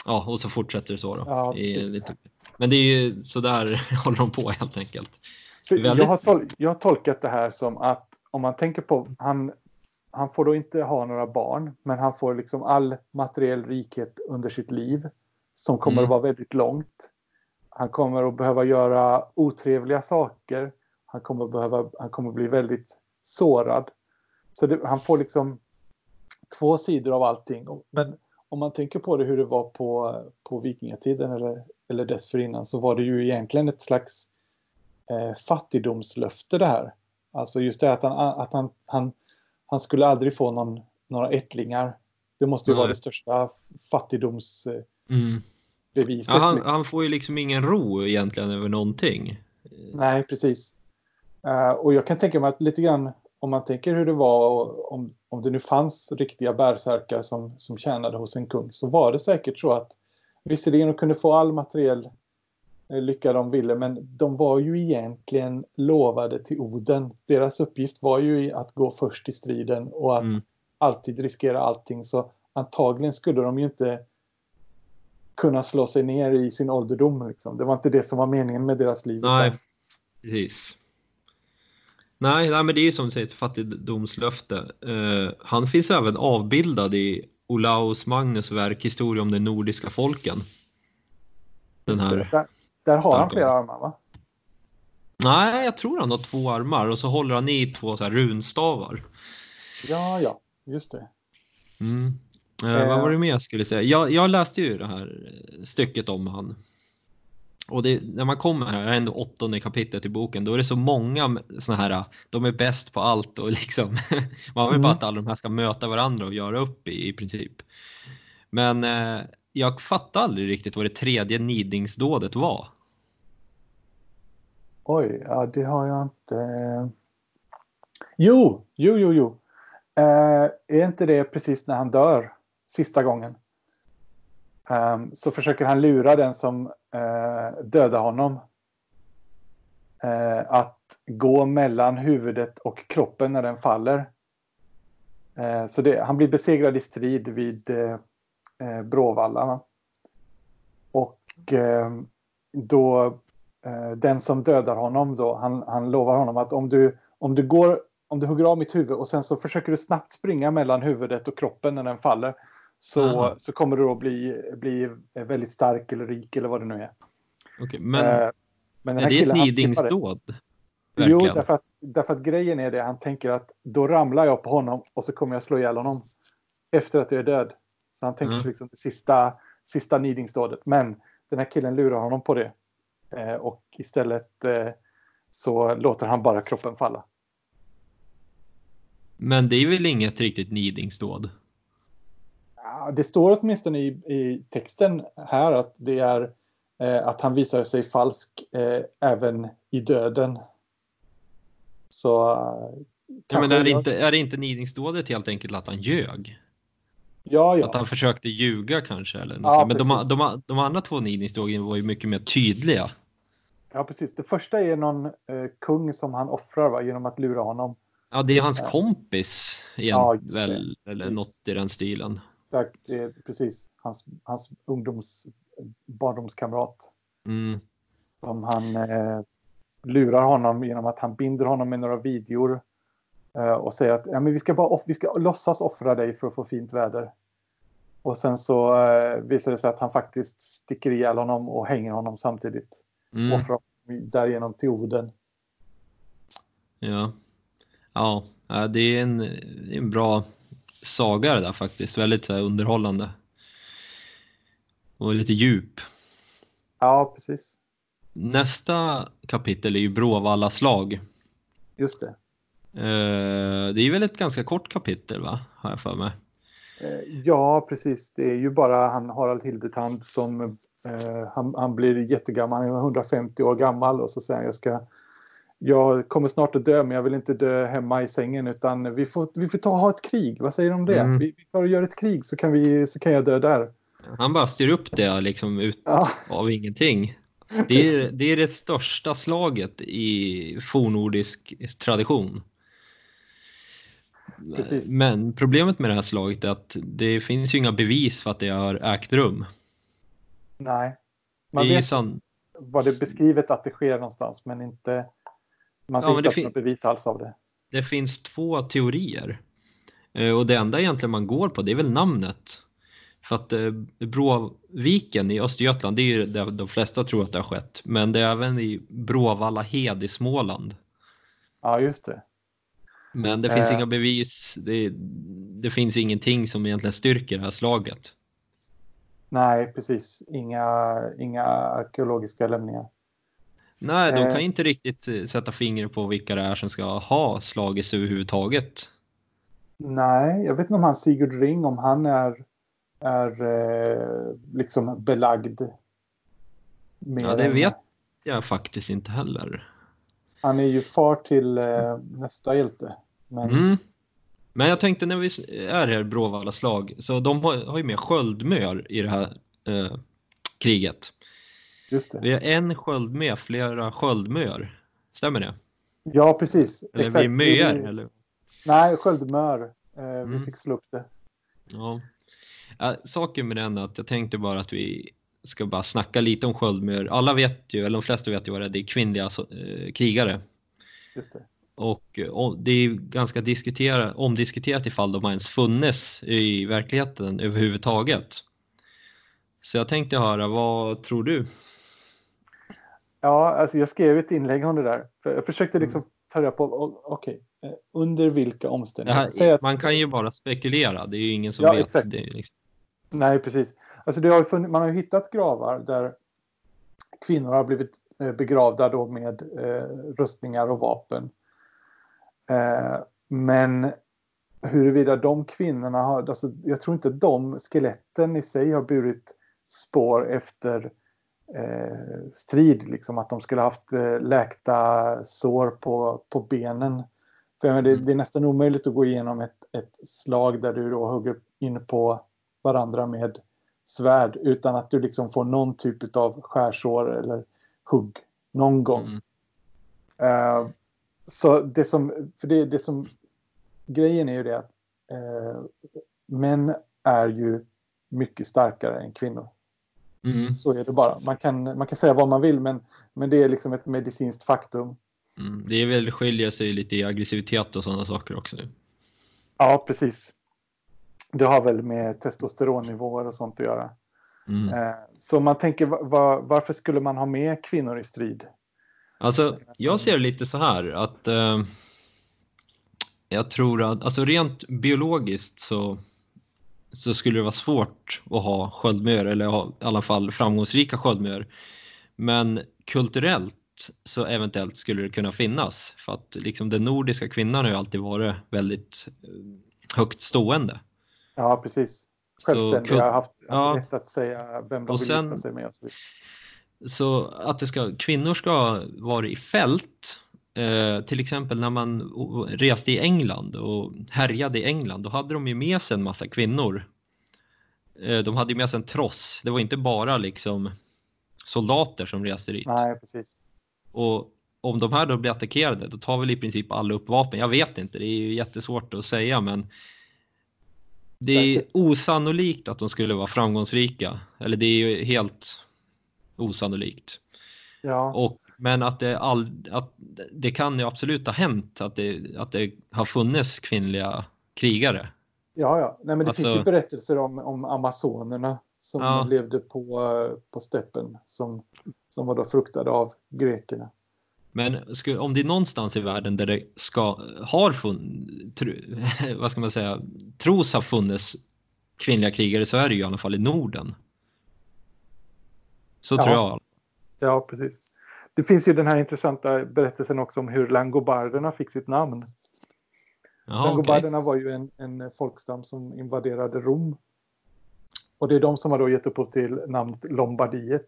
Ja, och så fortsätter det så då. Ja, precis. lite, men det är ju sådär håller de på helt enkelt. Väldigt- Jag, har tol- jag har tolkat det här som att om man tänker på, han, han får då inte ha några barn, men han får liksom all materiell rikhet under sitt liv som kommer Mm. att vara väldigt långt. Han kommer att behöva göra otrevliga saker. Han kommer, att behöva, han kommer att bli väldigt sårad. Så det, han får liksom två sidor av allting. Men om man tänker på det hur det var på, på vikingatiden eller, eller dessförinnan så var det ju egentligen ett slags eh, fattigdomslöfte det här. Alltså just det att han, att han, han, han skulle aldrig få någon, några ättlingar. Det måste ju Nej. vara det största fattigdomsbeviset. Mm. Ja, han, han får ju liksom ingen ro egentligen över någonting. Nej, precis. Eh, och jag kan tänka mig att lite grann om man tänker hur det var och om, om det nu fanns riktiga bärsärkar som, som tjänade hos en kung så var det säkert så att visserligen de kunde få all materiell eh, lycka de ville men de var ju egentligen lovade till Oden. Deras uppgift var ju att gå först i striden och att Mm. alltid riskera allting så antagligen skulle de ju inte kunna slå sig ner i sin ålderdom. Liksom. Det var inte det som var meningen med deras liv. Nej, precis. Nej, nej, men det är ju som du säger ett fattigdomslöfte. Eh, han finns även avbildad i Olaus Magnus verk Historia om de nordiska folken. Den här. Där, där har han flera armar va? Nej, jag tror han har två armar och så håller han i två så här runstavar. Ja, ja, just det. Mm. Eh, Eh. vad var det mer jag skulle säga? Jag, jag läste ju det här eh, stycket om han. Och det, när man kommer här, ändå åttonde kapitlet i boken, då är det så många såna här, de är bäst på allt och liksom, man vill mm. bara att alla de här ska möta varandra och göra upp i, i princip. Men eh, jag fattar aldrig riktigt vad det tredje nidingsdådet var. Oj, ja det har jag inte. Jo, jo, jo, jo. Eh, är inte det precis när han dör sista gången? Um, så försöker han lura den som eh, döda honom. Eh, att gå mellan huvudet och kroppen när den faller. Eh, så det, han blir besegrad i strid vid eh, eh, Bråvalla. Och eh, då den som dödar honom då, han, han lovar honom att om du, om du går om du hugger av mitt huvud och sen så försöker du snabbt springa mellan huvudet och kroppen när den faller så, så kommer du då bli, bli väldigt stark eller rik eller vad det nu är. Okay, men, eh, men är det ett nidingsdåd? Jo, därför att, därför att grejen är det, han tänker att då ramlar jag på honom och så kommer jag slå ihjäl honom efter att jag är död. Så han tänker mm. liksom det sista, sista nidingsdådet. Men den här killen lurar honom på det. Eh, och istället eh, så låter han bara kroppen falla. Men det är väl inget riktigt nidingsdåd? Det står åtminstone i, i texten här att det är eh, att han visar sig falsk eh, även i döden. Så... Eh, ja, men är det, inte, är det inte nidingsdådet helt enkelt att han ljög? Ja, ja. Att han försökte ljuga kanske? Eller något ja, men de, de, de, andra två nidingsdågen var ju mycket mer tydliga. Ja, precis. Det första är någon eh, kung som han offrar va, genom att lura honom. Ja, det är hans kompis igen, ja, väl, eller något i den stilen. Exakt, det är precis. Hans, hans ungdoms barndomskamrat. Mm. Som han eh, lurar honom genom att han binder honom med några videor. Eh, och säger att ja, men vi, ska bara vi ska låtsas offra dig för att få fint väder. Och sen så eh, visar det sig att han faktiskt sticker ihjäl honom och hänger honom samtidigt. Mm. Offrar därigenom till Oden. Ja. Ja, det är en, det är en bra saga det där faktiskt. Väldigt så underhållande. Och lite djup. Ja, precis. Nästa kapitel är ju Bråvalla slag. Just det. Eh, det är väl ett ganska kort kapitel, va? Har jag för mig. Eh, ja, precis. Det är ju bara han Harald Hildetand som eh, han, han, blir jättegammal. Han är 150 år gammal och så säger han jag ska jag kommer snart att dö men jag vill inte dö hemma i sängen utan vi får, vi får ta ha ett krig. Vad säger du om det? Mm. Vi, vi tar och gör ett krig så kan, vi, så kan jag dö där. Han bara styr upp det liksom ut ja. av ingenting. Det är, det är det största slaget i fornordisk tradition. Precis. Men problemet med det här slaget är att det finns ju inga bevis för att det har ägt rum. Nej. Man vet san... vad det är beskrivet att det sker någonstans men inte man ja, inte något bevis alls av det. Det finns två teorier. Eh, och det enda egentligen man går på det är väl namnet. För att eh, Bråviken i Östergötland, det är ju där de flesta tror att det har skett. Men det är även i Bråvalla hed i Småland. Ja, just det. Men det finns eh. inga bevis. Det, det, finns ingenting som egentligen styrker det här slaget. Nej, precis. Inga, inga arkeologiska lämningar. Nej, de kan eh. inte riktigt eh, sätta fingret på vilka det är som ska ha slagits överhuvudtaget. Nej, jag vet inte om han Sigurd Ring, om han är, är eh, liksom belagd. ja, det vet jag faktiskt inte heller. Han är ju far till eh, nästa hjälte. Men... Mm. men jag tänkte när vi är här Bråvalla slag, så de har, har ju med sköldmör i det här eh, kriget. Just det. Vi har en sköld med, flera sköldmör. Stämmer det? Ja, precis. Eller Exakt. vi möar? Vi... Eller? Nej, sköldmör. Eh, mm. Vi fick slå upp det. Ja. ja. Saken med den är att jag tänkte bara att vi ska bara snacka lite om sköldmör. Alla vet ju, eller de flesta vet ju vad det är, det är kvinnliga eh, krigare. Just det. Och, och, det är ganska diskutera, omdiskuterat ifall de har ens funnits i verkligheten överhuvudtaget. Så jag tänkte höra, vad tror du? Ja, alltså jag skrev ett inlägg om det där. Jag försökte liksom mm. ta reda på, okej, okay, eh, under vilka omständigheter? Här, man kan ju bara spekulera, det är ju ingen som ja, vet. Exakt. Det, liksom. Nej, precis. Alltså det har funnits, man har hittat gravar där kvinnor har blivit eh, begravda då med eh, rustningar och vapen. Eh, men huruvida de kvinnorna har, alltså, jag tror inte de skeletten i sig har burit spår efter strid, liksom att de skulle haft eh, läkta sår på, på benen. För det, Mm. det är nästan omöjligt att gå igenom ett, ett slag där du då hugger in på varandra med svärd utan att du liksom får någon typ av skärsår eller hugg någon gång. Mm. Eh, så det som, för det, det som, grejen är ju det att eh, män är ju mycket starkare än kvinnor. Mm. Så är det bara. Man kan, man kan säga vad man vill men, men det är liksom ett medicinskt faktum. Mm. Det är väl skiljer sig lite i aggressivitet och sådana saker också. Ja, precis. Det har väl med testosteronnivåer och sånt att göra. Mm. Eh, så man tänker, va, va, varför skulle man ha med kvinnor i strid? Alltså, jag ser det lite så här att eh, jag tror att, alltså rent biologiskt så, så skulle det vara svårt att ha sköldmör eller ha i alla fall framgångsrika sköldmör. Men kulturellt så eventuellt skulle det kunna finnas för att liksom den nordiska kvinnan har ju alltid varit väldigt eh, högt stående. Ja, precis. Så Självständiga, har haft, haft ja. rätt att säga vem de vill sen- gifta sig med. Så. Så att det ska, kvinnor ska vara i fält, eh, till exempel när man reste i England och härjade i England, då hade de ju med sig en massa kvinnor. Eh, de hade ju med sig en tross, det var inte bara liksom soldater som reste dit. Nej, precis. Och om de här då blir attackerade, då tar väl i princip alla upp vapen. Jag vet inte, det är ju jättesvårt att säga, men det är osannolikt att de skulle vara framgångsrika. Eller det är ju helt osannolikt. Ja, Och, men att det, all, att det kan ju absolut ha hänt att det, att det har funnits kvinnliga krigare. ja, ja. Nej, men det Alltså- finns ju berättelser om, om amazonerna som Ja. levde på, på steppen som, som var då fruktade av grekerna. Men om det är någonstans i världen där det ska, har funnits, vad ska man säga, tros ha funnits kvinnliga krigare så är det ju i alla fall i Norden. Så Ja. tror jag. Ja, precis. Det finns ju den här intressanta berättelsen också om hur langobarderna fick sitt namn. Okej. Langobarderna var ju en, en folkstam som invaderade Rom. Och det är de som har då gett upphov till namnet Lombardiet.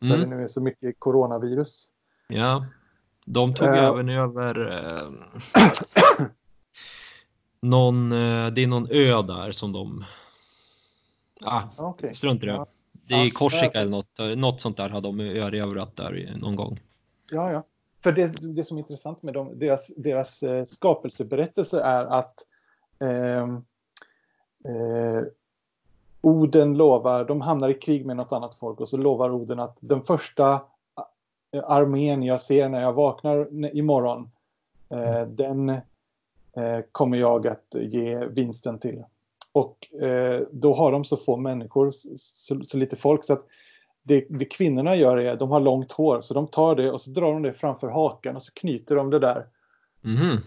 Där det Mm, nu är så mycket coronavirus. ja. De tog Eh. även över eh, någon, eh, det är någon ö där som de, ah, Ja, Okej. strunt i det. Ja. Det är Ja, Korsika eller något, eh, något sånt där har de erövrat där någon gång. Ja, ja. För det, det som är intressant med dem, deras, deras eh, skapelseberättelse är att ehm, eh, Oden lovar, de hamnar i krig med något annat folk och så lovar Oden att den första eh, armén jag ser när jag vaknar imorgon, eh, den eh, kommer jag att ge vinsten till. Och eh, då har de så få människor, så, så lite folk, så att det, det kvinnorna gör är de har långt hår, så de tar det och så drar de det framför hakan och så knyter de det där. Mhm.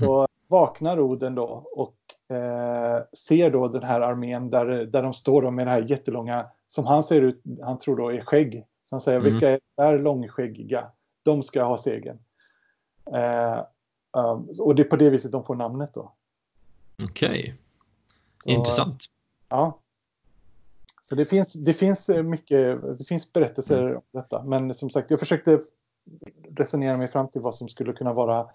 Då vaknar Oden då och eh, ser då den här armén där, där de står då med det här jättelånga, som han ser ut, han tror då är skägg. Så han säger, Mm. vilka är, är långskäggiga? De ska ha segern. Eh, um, och det är på det viset de får namnet då. Okej, Så, intressant. Ja. Så det finns, det finns eh, mycket, det finns berättelser Mm. om detta. Men som sagt, jag försökte resonera mig fram till vad som skulle kunna vara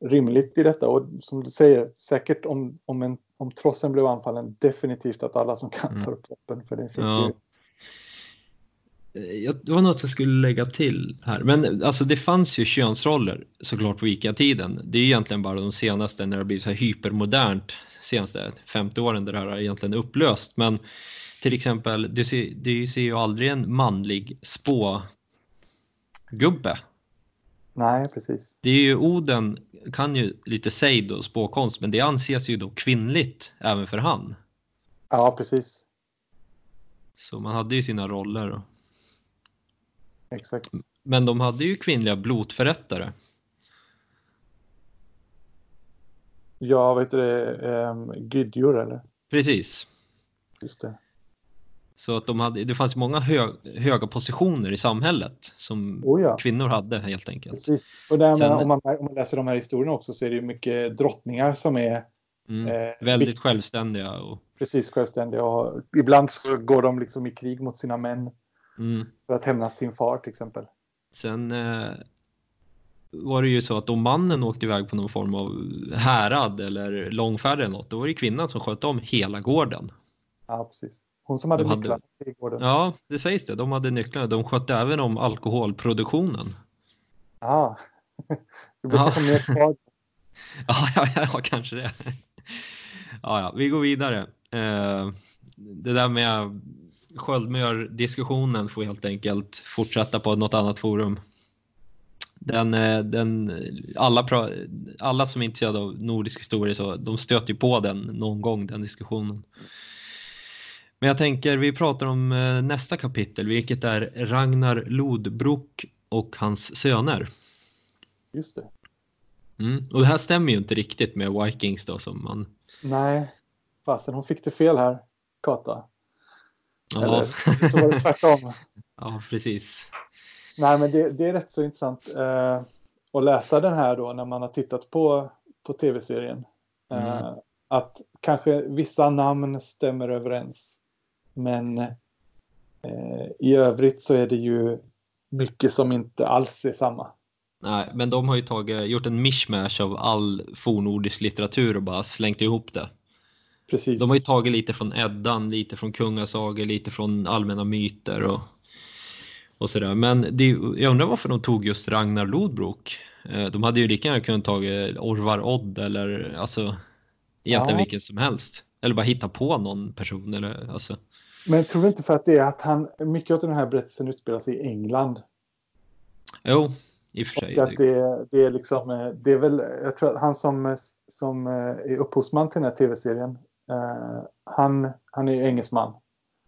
rimligt i detta. Och som du säger, säkert om, om, en, om trossen blev anfallen, definitivt att alla som kan Mm. ta upp vapen. För det finns Ja. ju... Eh, jag- Det var något jag skulle lägga till här. Men alltså det fanns ju könsroller såklart på vikingatiden. Det är egentligen bara de senaste när det blir så här hypermodernt senaste 50 åren där det här har egentligen upplöst. Men till exempel, det ser, det ser ju aldrig en manlig spågubbe. Nej, precis. Det är ju Oden kan ju lite sejd och spåkonst men det anses ju då kvinnligt även för han. Ja, precis. Så man hade ju sina roller. Exakt. Men de hade ju kvinnliga blotförrättare. Ja, vet du det? Um, Gydjor eller? Precis. Just det. Så att de hade, det fanns många hö, höga positioner i samhället som Oh ja. kvinnor hade helt enkelt. Precis. Och där, Sen- om, man, om man läser de här historierna också så är det ju mycket drottningar som är Mm. eh, Väldigt vikt- självständiga. Och, precis självständiga. Och ibland så går de liksom i krig mot sina män mm. för att hämnas sin far till exempel. Sen eh, var det ju så att om mannen åkte iväg på någon form av härad eller långfärd eller något, då var det kvinnan som skötte om hela gården. Ja, precis. Hon som hade De hade- nycklarna till gården. Ja, det sägs det. De hade nycklarna. De skötte även om alkoholproduktionen. Ja. Det blir Ja. kanske mer kvar. Ja, ja, ja kanske det. Ja, ja, vi går vidare. Eh, det där med sköldmör-diskussionen får helt enkelt fortsätta på något annat forum. Den, eh, den, alla, alla som är intresserade av nordisk historia så de stöter ju på den någon gång, den diskussionen. Men jag tänker vi pratar om eh, nästa kapitel, vilket är Ragnar Lodbrok och hans söner. Just det. Mm. Och det här stämmer ju inte riktigt med Vikings då som man... Nej, fasen hon fick det fel här, Kata. Ja, Eller så var det tvärtom. ja precis. Nej, men det, det är rätt så intressant eh, att läsa den här då när man har tittat på, på tv-serien. Eh, Mm. Att kanske vissa namn stämmer överens. Men eh, i övrigt så är det ju mycket som inte alls är samma. Nej, men de har ju tagit, gjort en mishmash av all fornnordisk litteratur och bara slängt ihop det. Precis. De har ju tagit lite från Eddan, lite från kungasagor, lite från allmänna myter och, och sådär. Men det, jag undrar varför de tog just Ragnar Lodbrok. Eh, De hade ju lika gärna kunnat tagit Orvar Odd eller alltså egentligen Ja. vilken som helst. Eller bara hitta på någon person eller alltså. Men tror du inte för att det är att han, mycket av den här berättelsen utspelar sig i England. Jo, i och för sig. Och att det, det är liksom, eh, det är väl, jag tror att han som, som eh, är upphovsman till den här tv-serien, eh, han, han är ju engelsman.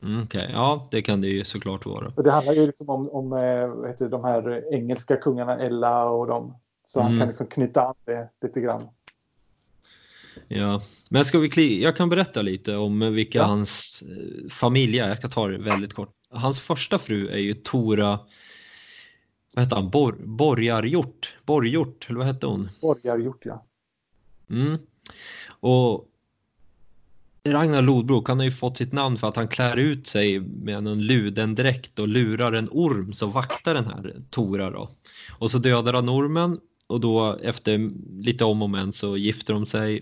Mm, Okej, ja det kan det ju såklart vara. Och det handlar ju liksom om, om eh, heter det, de här engelska kungarna, Ella och dem. Så han Mm. kan liksom knyta an det lite grann. Ja, men ska vi kli- jag kan berätta lite om vilka Ja. hans eh, familj är. Jag ska ta det väldigt kort. Hans första fru är ju Tora, vad heter han, Bor, Borgarhjort, Borghjort, eller vad hette hon? Borgargjort, ja. Mm. Och Ragnar Lodbrok, han har ju fått sitt namn för att han klär ut sig med någon ludendräkt och lurar en orm som vaktar den här Tora då. Och så dödar han ormen och då efter lite om och men så gifter de sig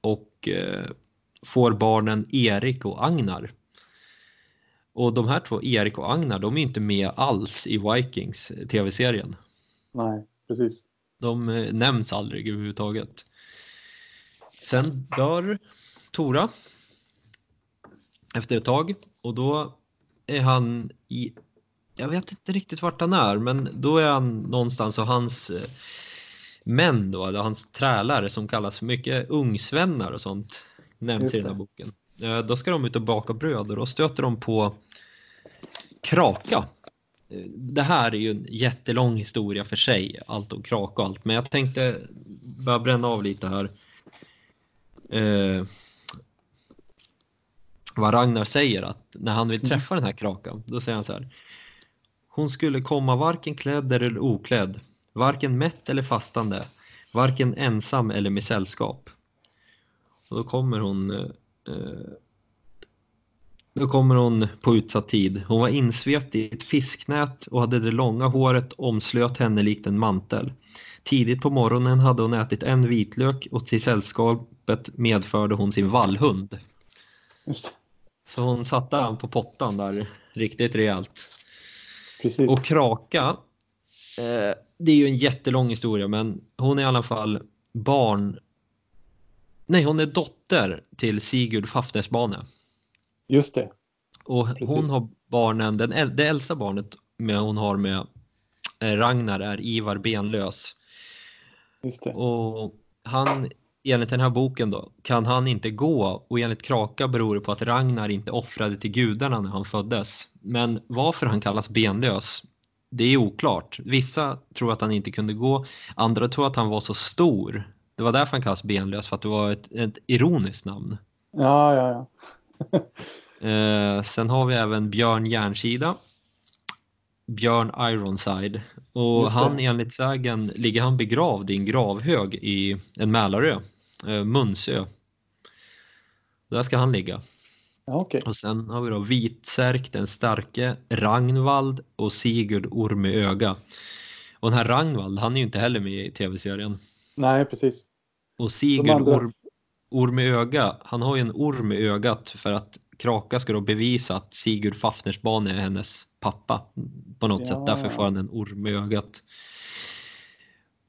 och eh, får barnen Erik och Agnar. Och de här två, Erik och Agnar, de är inte med alls i Vikings eh, tv-serien. Nej, precis. De eh, nämns aldrig överhuvudtaget. Sen dör Tora efter ett tag och då är han i, jag vet inte riktigt vart han är, men då är han någonstans och hans eh, män då, eller hans trälare som kallas för mycket ungsvennar och sånt nämns i den här boken. Eh, Då ska de ut och baka bröd och då stöter de på Kraka. Eh, Det här är ju en jättelång historia för sig, allt om Kraka och allt, men jag tänkte bara bränna av lite här. Vad Ragnar säger att när han vill träffa den här krakan, då säger han så här. Hon skulle komma varken klädd eller oklädd, varken mätt eller fastande, varken ensam eller med sällskap. Och då kommer hon eh, eh, då kommer hon på utsatt tid. Hon var insvept i ett fisknät och hade det långa håret omslöt henne likt en mantel. Tidigt på morgonen hade hon ätit en vitlök och till sällskapet medförde hon sin vallhund. Just. Så hon satte han på pottan där riktigt rejält. Precis. Och Kraka, eh, det är ju en jättelång historia men hon är i alla fall barn Nej, hon är dotter till Sigurd Fafnesbane. Just det. Och Precis. hon har barnen, den, det äldsta barnet med, hon har med eh, Ragnar är Ivar Benlös. Just det. Och han, enligt den här boken då, kan han inte gå och enligt Kraka beror det på att Ragnar inte offrade till gudarna när han föddes. Men varför han kallas benlös, det är oklart. Vissa tror att han inte kunde gå, andra tror att han var så stor. Det var därför han kallas benlös, för att det var ett, ett ironiskt namn. Ja, ja, ja. Eh, sen har vi även Björn Järnsida. Björn Ironside. Och han enligt sägen ligger han begravd i en gravhög i en Mälarö, eh, Munsö. Där ska han ligga. Okej. Och sen har vi då Vitsärk den starke, Ragnvald och Sigurd Orm i öga. Och den här Ragnvald, han är ju inte heller med i tv-serien. Nej, precis. Och Sigurd andra- orm, orm i öga, han har ju en orm i ögat för att Kraka ska då bevisa att Sigurd Fafnersban är hennes pappa på något Ja. sätt. Därför får han en orm i ögat.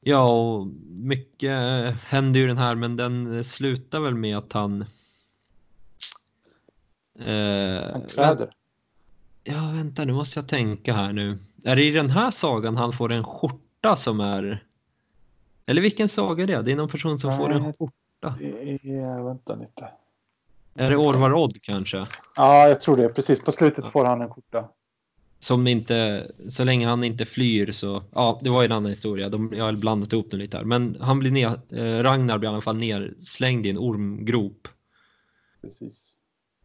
Ja, och mycket händer ju den här, men den slutar väl med att han... Eh, Han kläder. Ja, vänta nu måste jag tänka här nu. Är det i den här sagan han får en skjorta som är... Eller vilken saga är det? Det är någon person som får en Nej. skjorta. Är, vänta lite. Är det Orvar Odd kanske? Ja, jag tror det. Precis på slutet får han en skjorta. Som inte, så länge han inte flyr så, ja det var ju en annan historia, De, jag har blandat ihop det lite här. Men han blir ner, eh, Ragnar blir i alla fall nerslängd i en ormgrop Precis.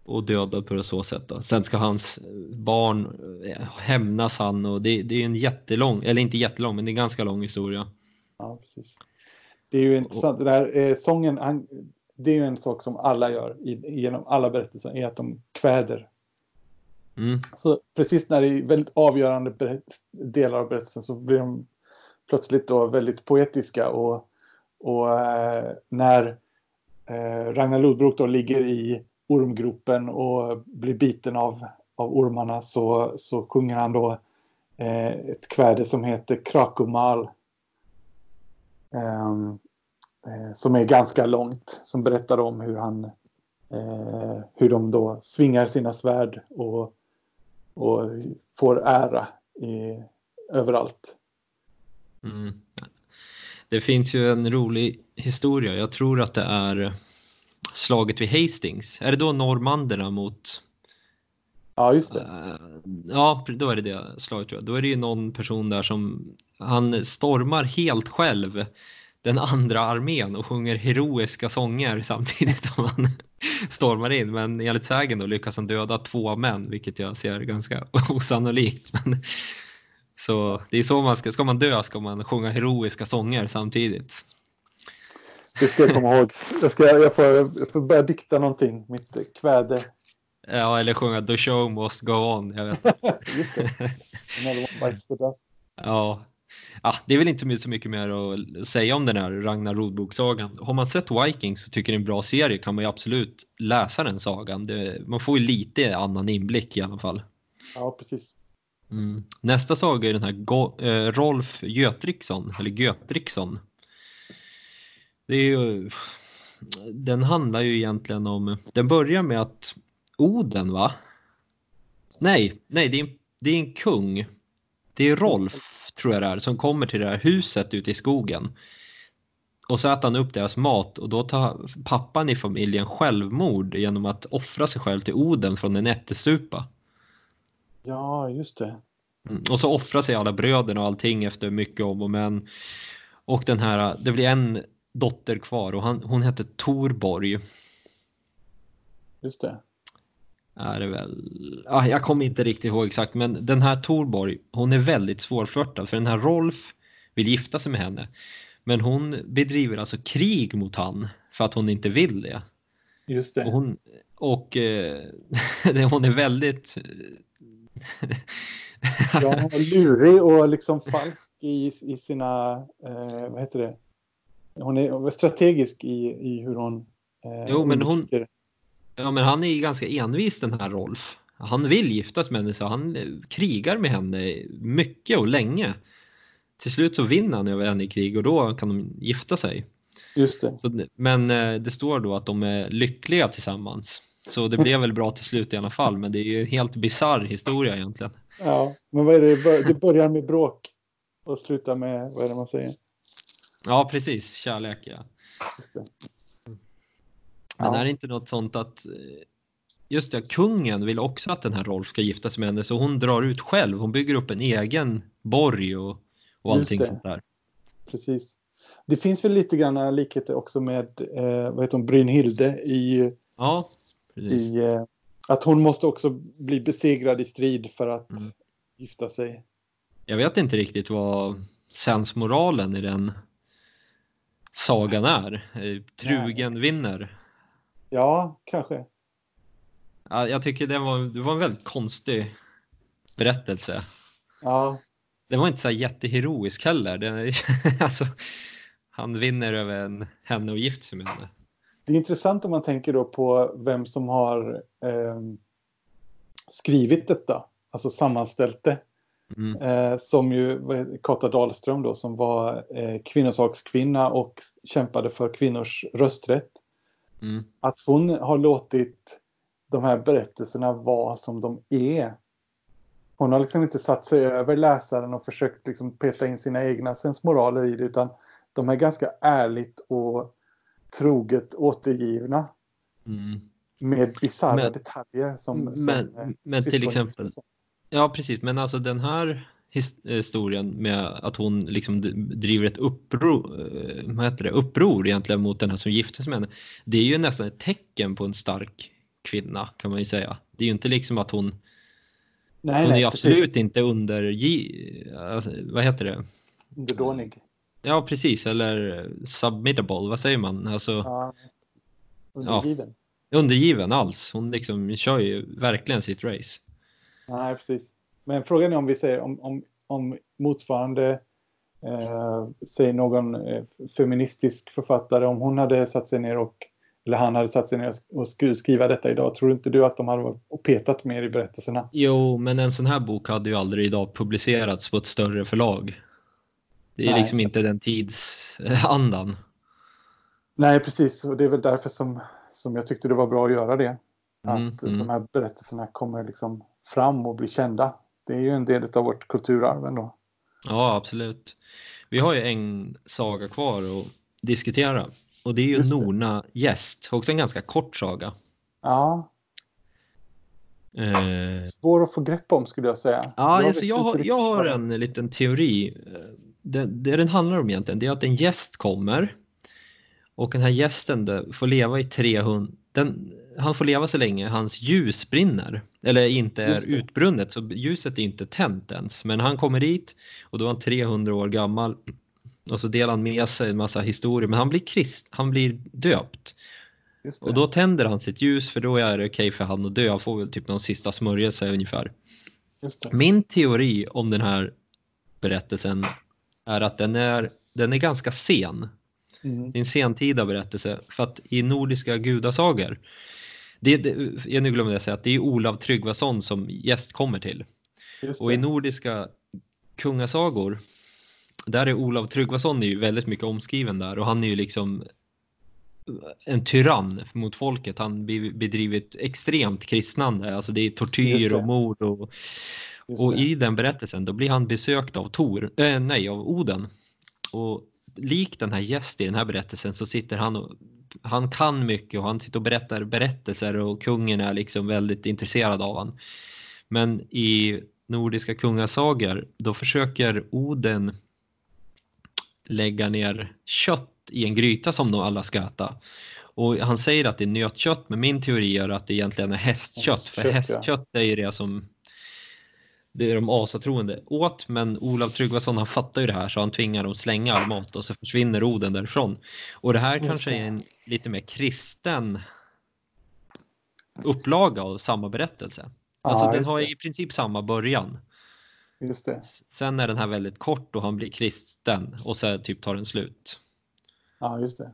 och dödad på så sätt. Då. Sen ska hans barn eh, hämnas han och det, det är en jättelång, eller inte jättelång, men det är en ganska lång historia. Ja, precis. Det är ju intressant. Det där eh, sången, han, det är ju en sak som alla gör i, genom alla berättelser, är att de kväder. Mm. Så precis när det är väldigt avgörande delar av berättelsen så blir de plötsligt då väldigt poetiska och, och eh, när eh, Ragnar Lodbrok då ligger i ormgropen och blir biten av, av ormarna så, så sjunger han då eh, ett kväde som heter Krakumal. Ehm, eh, som är ganska långt, som berättar om hur han eh, hur de då svingar sina svärd och, och får ära i, överallt. Mm. Det finns ju en rolig historia, jag tror att det är slaget vid Hastings. Är det då normanderna mot Ja, just det. Eh, Ja, då är det det slaget. Då är det ju någon person där som han stormar helt själv den andra armén och sjunger heroiska sånger samtidigt som han stormar in. Men enligt sägen då lyckas han döda två män, vilket jag ser ganska osannolikt. Men, så det är så man ska, ska man dö ska man sjunga heroiska sånger samtidigt. Det ska jag komma ihåg. Jag, ska, jag, får, jag får börja dikta någonting, mitt kväde. Ja, eller sjunga The show must go on. Jag vet. Just det. Ja. Ja, det är väl inte så mycket mer att säga om den här Ragnar Rodbok-sagan. Har man sett Vikings och tycker det är en bra serie kan man ju absolut läsa den sagan. Det, man får ju lite annan inblick i alla fall. Ja, precis. Mm. Nästa saga är den här Go- eh, Rolf Götriksson, eller Götriksson. Det är ju, den handlar ju egentligen om, den börjar med att Oden va? Nej, nej det är, det är en kung. Det är Rolf tror jag det är som kommer till det här huset ute i skogen. Och så äter han upp deras mat och då tar pappan i familjen självmord genom att offra sig själv till Oden från en ättestupa. Ja, just det. Mm. Och så offrar sig alla bröderna och allting efter mycket om och men. Och den här, det blir en dotter kvar och han, hon hette Torborg. Just det. Är det väl? Ah, jag kommer inte riktigt ihåg exakt men den här Torborg, hon är väldigt svårflörtad för den här Rolf vill gifta sig med henne. Men hon bedriver alltså krig mot han för att hon inte vill det. Just Och det. hon, och eh, hon är väldigt Ja, lurig och liksom falsk i, i sina, eh, vad heter det? Hon är strategisk i, i hur hon... Eh, Jo, men hon- undviker- Ja, men han är ju ganska envis den här Rolf. Han vill giftas med henne så han eh, krigar med henne mycket och länge. Till slut så vinner han över henne i krig och då kan de gifta sig. Just det. Så, men eh, det står då att de är lyckliga tillsammans. Så det blev väl bra till slut i alla fall, men det är ju en helt bizarr historia egentligen. Ja, men vad är det? Det bör- Det börjar med bråk och slutar med, vad är det man säger? Ja, precis. Kärlek, ja. Just det. Men Ja. är det inte något sånt att eh, just det, kungen vill också att den här Rolf ska gifta sig med henne så hon drar ut själv. Hon bygger upp en egen borg och, och allting sånt där. Precis. Det finns väl lite grann likheter också med, eh, vad heter hon, Brynhilde i, Ja, precis. i eh, Att hon måste också bli besegrad i strid för att Mm. gifta sig. Jag vet inte riktigt vad sensmoralen i den sagan är. Eh, Trugen vinner. Ja, kanske. Ja, Jag tycker det var, det var en väldigt konstig berättelse. Ja, Den var inte så jätteheroisk heller. Den, alltså, han vinner över en, henne och gifter sig med henne. det är intressant om man tänker då på vem som har ehm, skrivit detta. Alltså sammanställt det. Mm. Eh, som ju Kata Dahlström då som var eh, kvinnosakskvinna och kämpade för kvinnors rösträtt. Mm. Att hon har låtit de här berättelserna vara som de är. Hon har liksom inte satt sig över läsaren och försökt liksom peta in sina egna sensmoraler i det utan de är ganska ärligt och troget återgivna Mm. med bisarra detaljer som, men- som men till exempel-. Ja, precis. Men alltså den här historien med att hon liksom driver ett uppror, eh, vad heter det, uppror egentligen mot den här som gifte sig med henne. Det är ju nästan ett tecken på en stark kvinna kan man ju säga. Det är ju inte liksom att hon, Nej, hon nej, är absolut precis. inte under, alltså, vad heter det? Underdånig. Ja, precis. Eller submittable, vad säger man? Alltså Ja. Undergiven. undergiven alls. Hon liksom kör ju verkligen sitt race. Nej, precis. Men frågan är om vi säger om, om, om motsvarande eh, säg någon eh, feministisk författare, om hon hade satt sig ner och eller han hade satt sig ner och skulle skriva detta idag, tror inte du att de hade petat mer i berättelserna? Jo, men en sån här bok hade ju aldrig idag publicerats på ett större förlag. Det är Nej. liksom inte den tidsandan. Nej, precis. Och det är väl därför som, som jag tyckte det var bra att göra det. Mm, att mm. de här berättelserna kommer liksom fram och blir kända. Det är ju en del av vårt kulturarv ändå. Ja, absolut. Vi har ju en saga kvar att diskutera och det är ju Just det. Norna gäst, också en ganska kort saga. Ja, Eh, svår att få grepp om skulle jag säga. Ja, alltså vet jag, har, jag har en liten teori. Det, det den handlar om egentligen det är att en gäst kommer och den här gästen det, får leva i 300... Den, han får leva så länge hans ljus brinner. Eller inte är utbrunnet, så ljuset är inte tänt ens. Men han kommer dit och då är han 300 år gammal och så delar han med sig en massa historier. Men han blir krist, han blir döpt. Och då tänder han sitt ljus för då är det okej för han att dö. Han får väl typ någon sista smörjelse ungefär. Min teori om den här berättelsen är att den är, den är ganska sen. Mm. Det är en sentida berättelse för att i nordiska gudasagor det, det, jag nu glömde jag säga att det är Olav Tryggvason som gäst kommer till. Och i nordiska kungasagor där är Olav Tryggvason är ju väldigt mycket omskriven där och han är ju liksom en tyrann mot folket. Han be- bedrivit extremt kristnande, alltså det är tortyr det. och mord och och i den berättelsen då blir han besökt av Tor, äh, nej av Oden. Och lik den här gäst i den här berättelsen så sitter han och han kan mycket och han sitter och berättar berättelser och kungen är liksom väldigt intresserad av han. Men i nordiska kungasagor då försöker Oden lägga ner kött i en gryta som de alla ska äta. Och han säger att det är nötkött men min teori är att det egentligen är hästkött. För Hästkött, är ju det som det är de asatroende åt men Olav Tryggvason han fattar ju det här så han tvingar dem slänga all mat och så försvinner Oden därifrån. Och det här Just kanske det. är en lite mer kristen upplaga av samma berättelse. Alltså den har det. i princip samma början. Just det. Sen är den här väldigt kort och han blir kristen och så typ tar den slut. Ja, just det.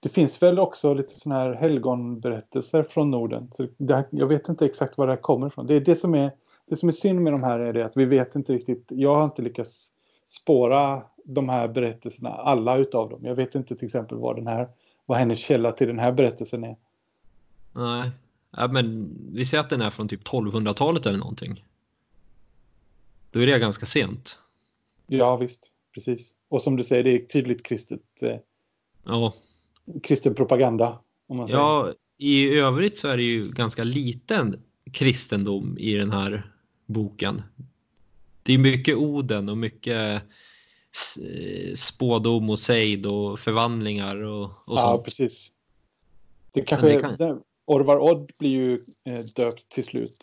Det finns väl också lite sådana här helgonberättelser från Norden. Så det jag vet inte exakt var det här kommer ifrån. Det är det som är, det som är synd med de här är det att vi vet inte riktigt. Jag har inte lyckats spåra de här berättelserna, alla utav dem. Jag vet inte till exempel vad den här, vad hennes källa till den här berättelsen är. Nej, ja, men vi säger att den är från typ 1200-talet eller någonting. Då är det ganska sent. Ja, visst. Precis. Och som du säger, det är tydligt kristet, eh, Ja, kristen propaganda. Om man säger. ja, i övrigt så är det ju ganska liten kristendom i den här boken. Det är mycket Oden och mycket eh, spådom och sejd och förvandlingar och, och ja, sånt. precis. Det kanske, det kan- det, Orvar Odd blir ju eh, döpt till slut.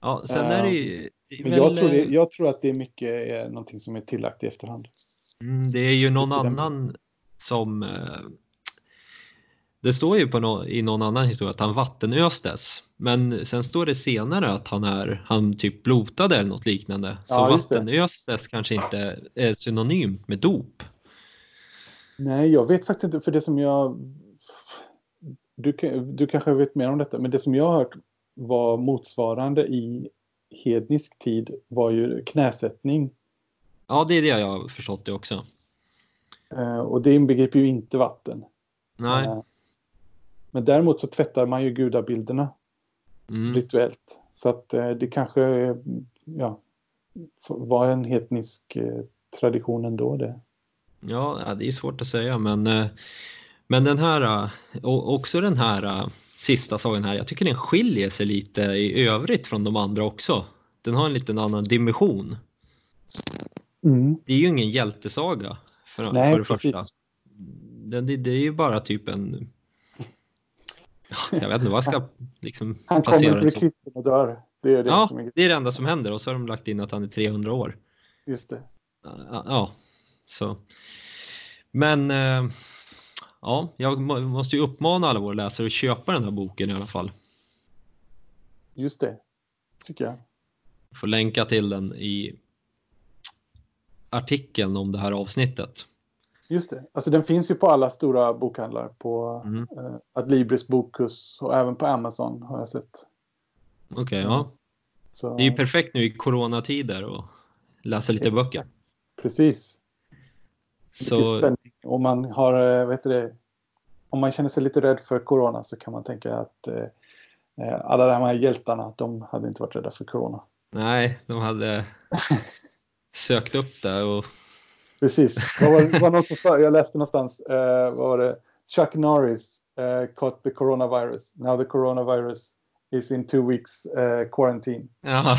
Ja, sen är det ju... det är Men väl, jag tror, det, eh, jag tror att det är mycket är någonting som är tillagt i efterhand. Mm, det är ju någon annan som... eh, Det står ju på nå i någon annan historia att han vattenöstes. Men sen står det senare att han är han typ blotade eller något liknande. Så Ja, vattenöstes kanske inte är synonymt med dop. Nej, jag vet faktiskt inte, för det som jag... Du, du kanske vet mer om detta, men det som jag har hört var motsvarande i hednisk tid var ju knäsättning. Ja, det är det jag har förstått det också. Eh, och det inbegriper ju inte vatten. Nej. Men däremot så tvättar man ju gudabilderna Mm. rituellt. Så att eh, det kanske ja, var en hednisk eh, tradition ändå det. Ja, det är svårt att säga, men, eh, men den här, och också den här sista sagan här, jag tycker den skiljer sig lite i övrigt från de andra också. Den har en liten annan dimension. Det är ju ingen hjältesaga för, Nej, för det första. Den, det, det är ju bara typ en... Ja, Jag vet inte vad jag ska liksom Han placera kommer den som. kristen och dör. Det är det Ja, som är det är det enda som händer och så har de lagt in att han är 300 år. just det. Ja, så. Men eh, ja, jag må- måste ju uppmana alla våra läsare att köpa den här boken i alla fall. Just det. Tycker jag. Får länka till den i artikeln om det här avsnittet. Just det. Alltså den finns ju på alla stora bokhandlar. På Mm. eh, Adlibris, Bokus och även på Amazon har jag sett. Okej, ja. Så, Det är ju perfekt nu i coronatider och läsa lite böcker. Precis. Så spänning. Och man har, eh, vet du om man känner sig lite rädd för corona så kan man tänka att eh, eh, alla de här hjältarna, de hade inte varit rädda för corona. nej, de hade sökt upp det och Precis. Vad var, var som sa, jag läste någonstans, eh, vad var det? Chuck Norris eh, caught the coronavirus. Now the coronavirus is in two weeks eh, quarantine. Ja,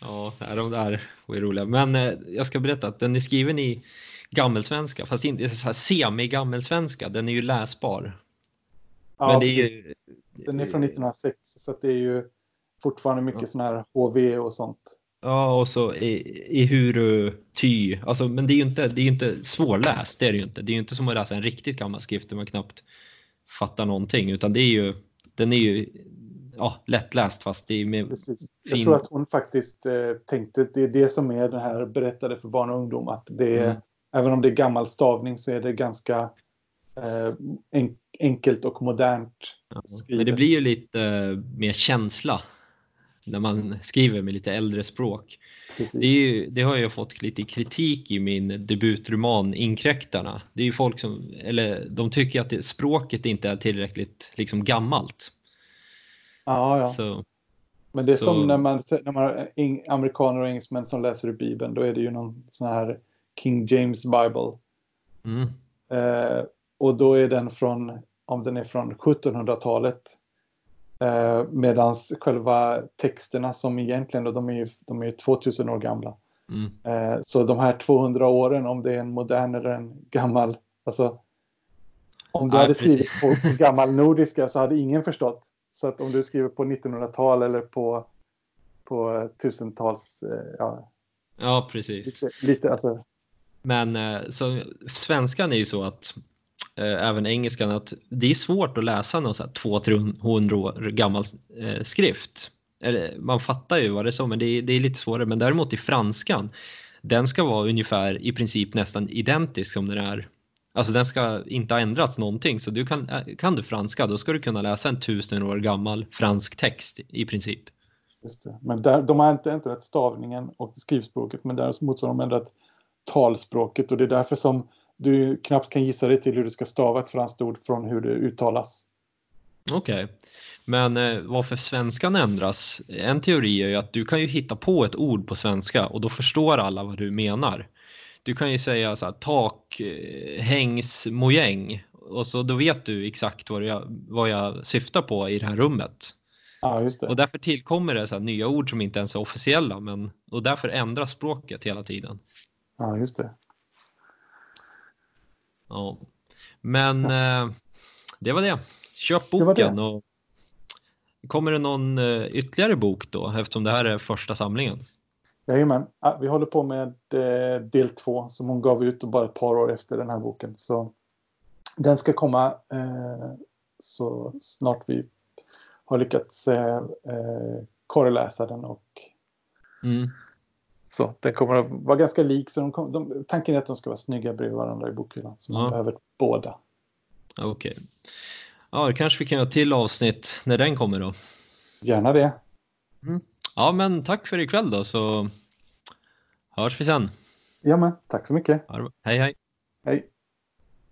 ja de där var ju roliga. Men eh, jag ska berätta att den är skriven i gammelsvenska, fast inte så här semi-gammelsvenska. Den är ju läsbar. Ja, Men det är ju... Den är från 1906 så det är ju fortfarande mycket Ja. sån här HV och sånt. Ja, och så i, i huru ty. Alltså, men det är ju inte, det är inte svårläst, det är det ju inte. Det är ju inte som att läsa en riktigt gammal skrift där man knappt fattar någonting, utan det är ju, den är ju ja, lättläst fast det är med Precis. Jag fin... tror att hon faktiskt eh, tänkte det är det som är den här berättade för barn och ungdom. Att det är, Mm. Även om det är gammal stavning så är det ganska eh, en, enkelt och modernt Ja. Men det blir ju lite eh, mer känsla när man skriver med lite äldre språk. Det, är ju, det har jag fått lite kritik i min debutroman Inkräktarna. Det är ju folk som, eller de tycker att det, språket inte är tillräckligt liksom gammalt. Ja, ja. Så, Men det är så- som när man, när man har amerikaner och engelsmän som läser i Bibeln. Då är det ju någon sån här King James Bible. mm, Eh, och då är den från, om den är från 1700-talet. Eh, Medan själva texterna som egentligen, och de är ju de är ju 2000 år gamla. mm, Eh, så de här 200 åren, om det är en modern eller en gammal, alltså om du Ja, hade skrivit på, på gammal nordiska så hade ingen förstått. Så att om du skriver på 1900-tal eller på, på tusentals, eh, ja, ja, precis. lite, lite alltså, Men eh, så, svenskan är ju så att Eh, även engelskan att det är svårt att läsa någon 200-300 år gammal eh, skrift. Eller, man fattar ju vad det är så, men det är, det är lite svårare. Men däremot i franskan, den ska vara ungefär i princip nästan identisk som den är. Alltså den ska inte ha ändrats någonting. Så du kan, eh, kan du franska, då ska du kunna läsa en tusen år gammal fransk text i princip. just det. Men där, de har inte ändrat stavningen och skrivspråket, men däremot så har de ändrat talspråket och det är därför som du knappt kan gissa dig till hur du ska stava ett franskt ord från hur det uttalas. Okej, men eh, varför svenskan ändras? En teori är ju att du kan ju hitta på ett ord på svenska och då förstår alla vad du menar. Du kan ju säga så här tak, eh, hängs, mojäng och så då vet du exakt vad jag, vad jag syftar på i det här rummet. Ja, just det. Och därför tillkommer det så här nya ord som inte ens är officiella men, och därför ändras språket hela tiden. Ja, just det. Ja. Men eh, det var det. köp Det var det. boken och kommer det någon eh, ytterligare bok då eftersom det här är första samlingen? Jajamän, ja, vi håller på med eh, del två som hon gav ut bara ett par år efter den här boken. Så den ska komma eh, så snart vi har lyckats eh, eh, korreläsa den och Mm. Så. Den kommer att vara ganska lik. Så de kom, de, tanken är att de ska vara snygga bredvid varandra i bokhyllan. Så man Ja. behöver båda. Okej. Ja, det kanske vi kan göra till avsnitt när den kommer då. Gärna det. Ja, men tack för ikväll då så hörs vi sen. Ja, men tack så mycket. Hej hej! Hej.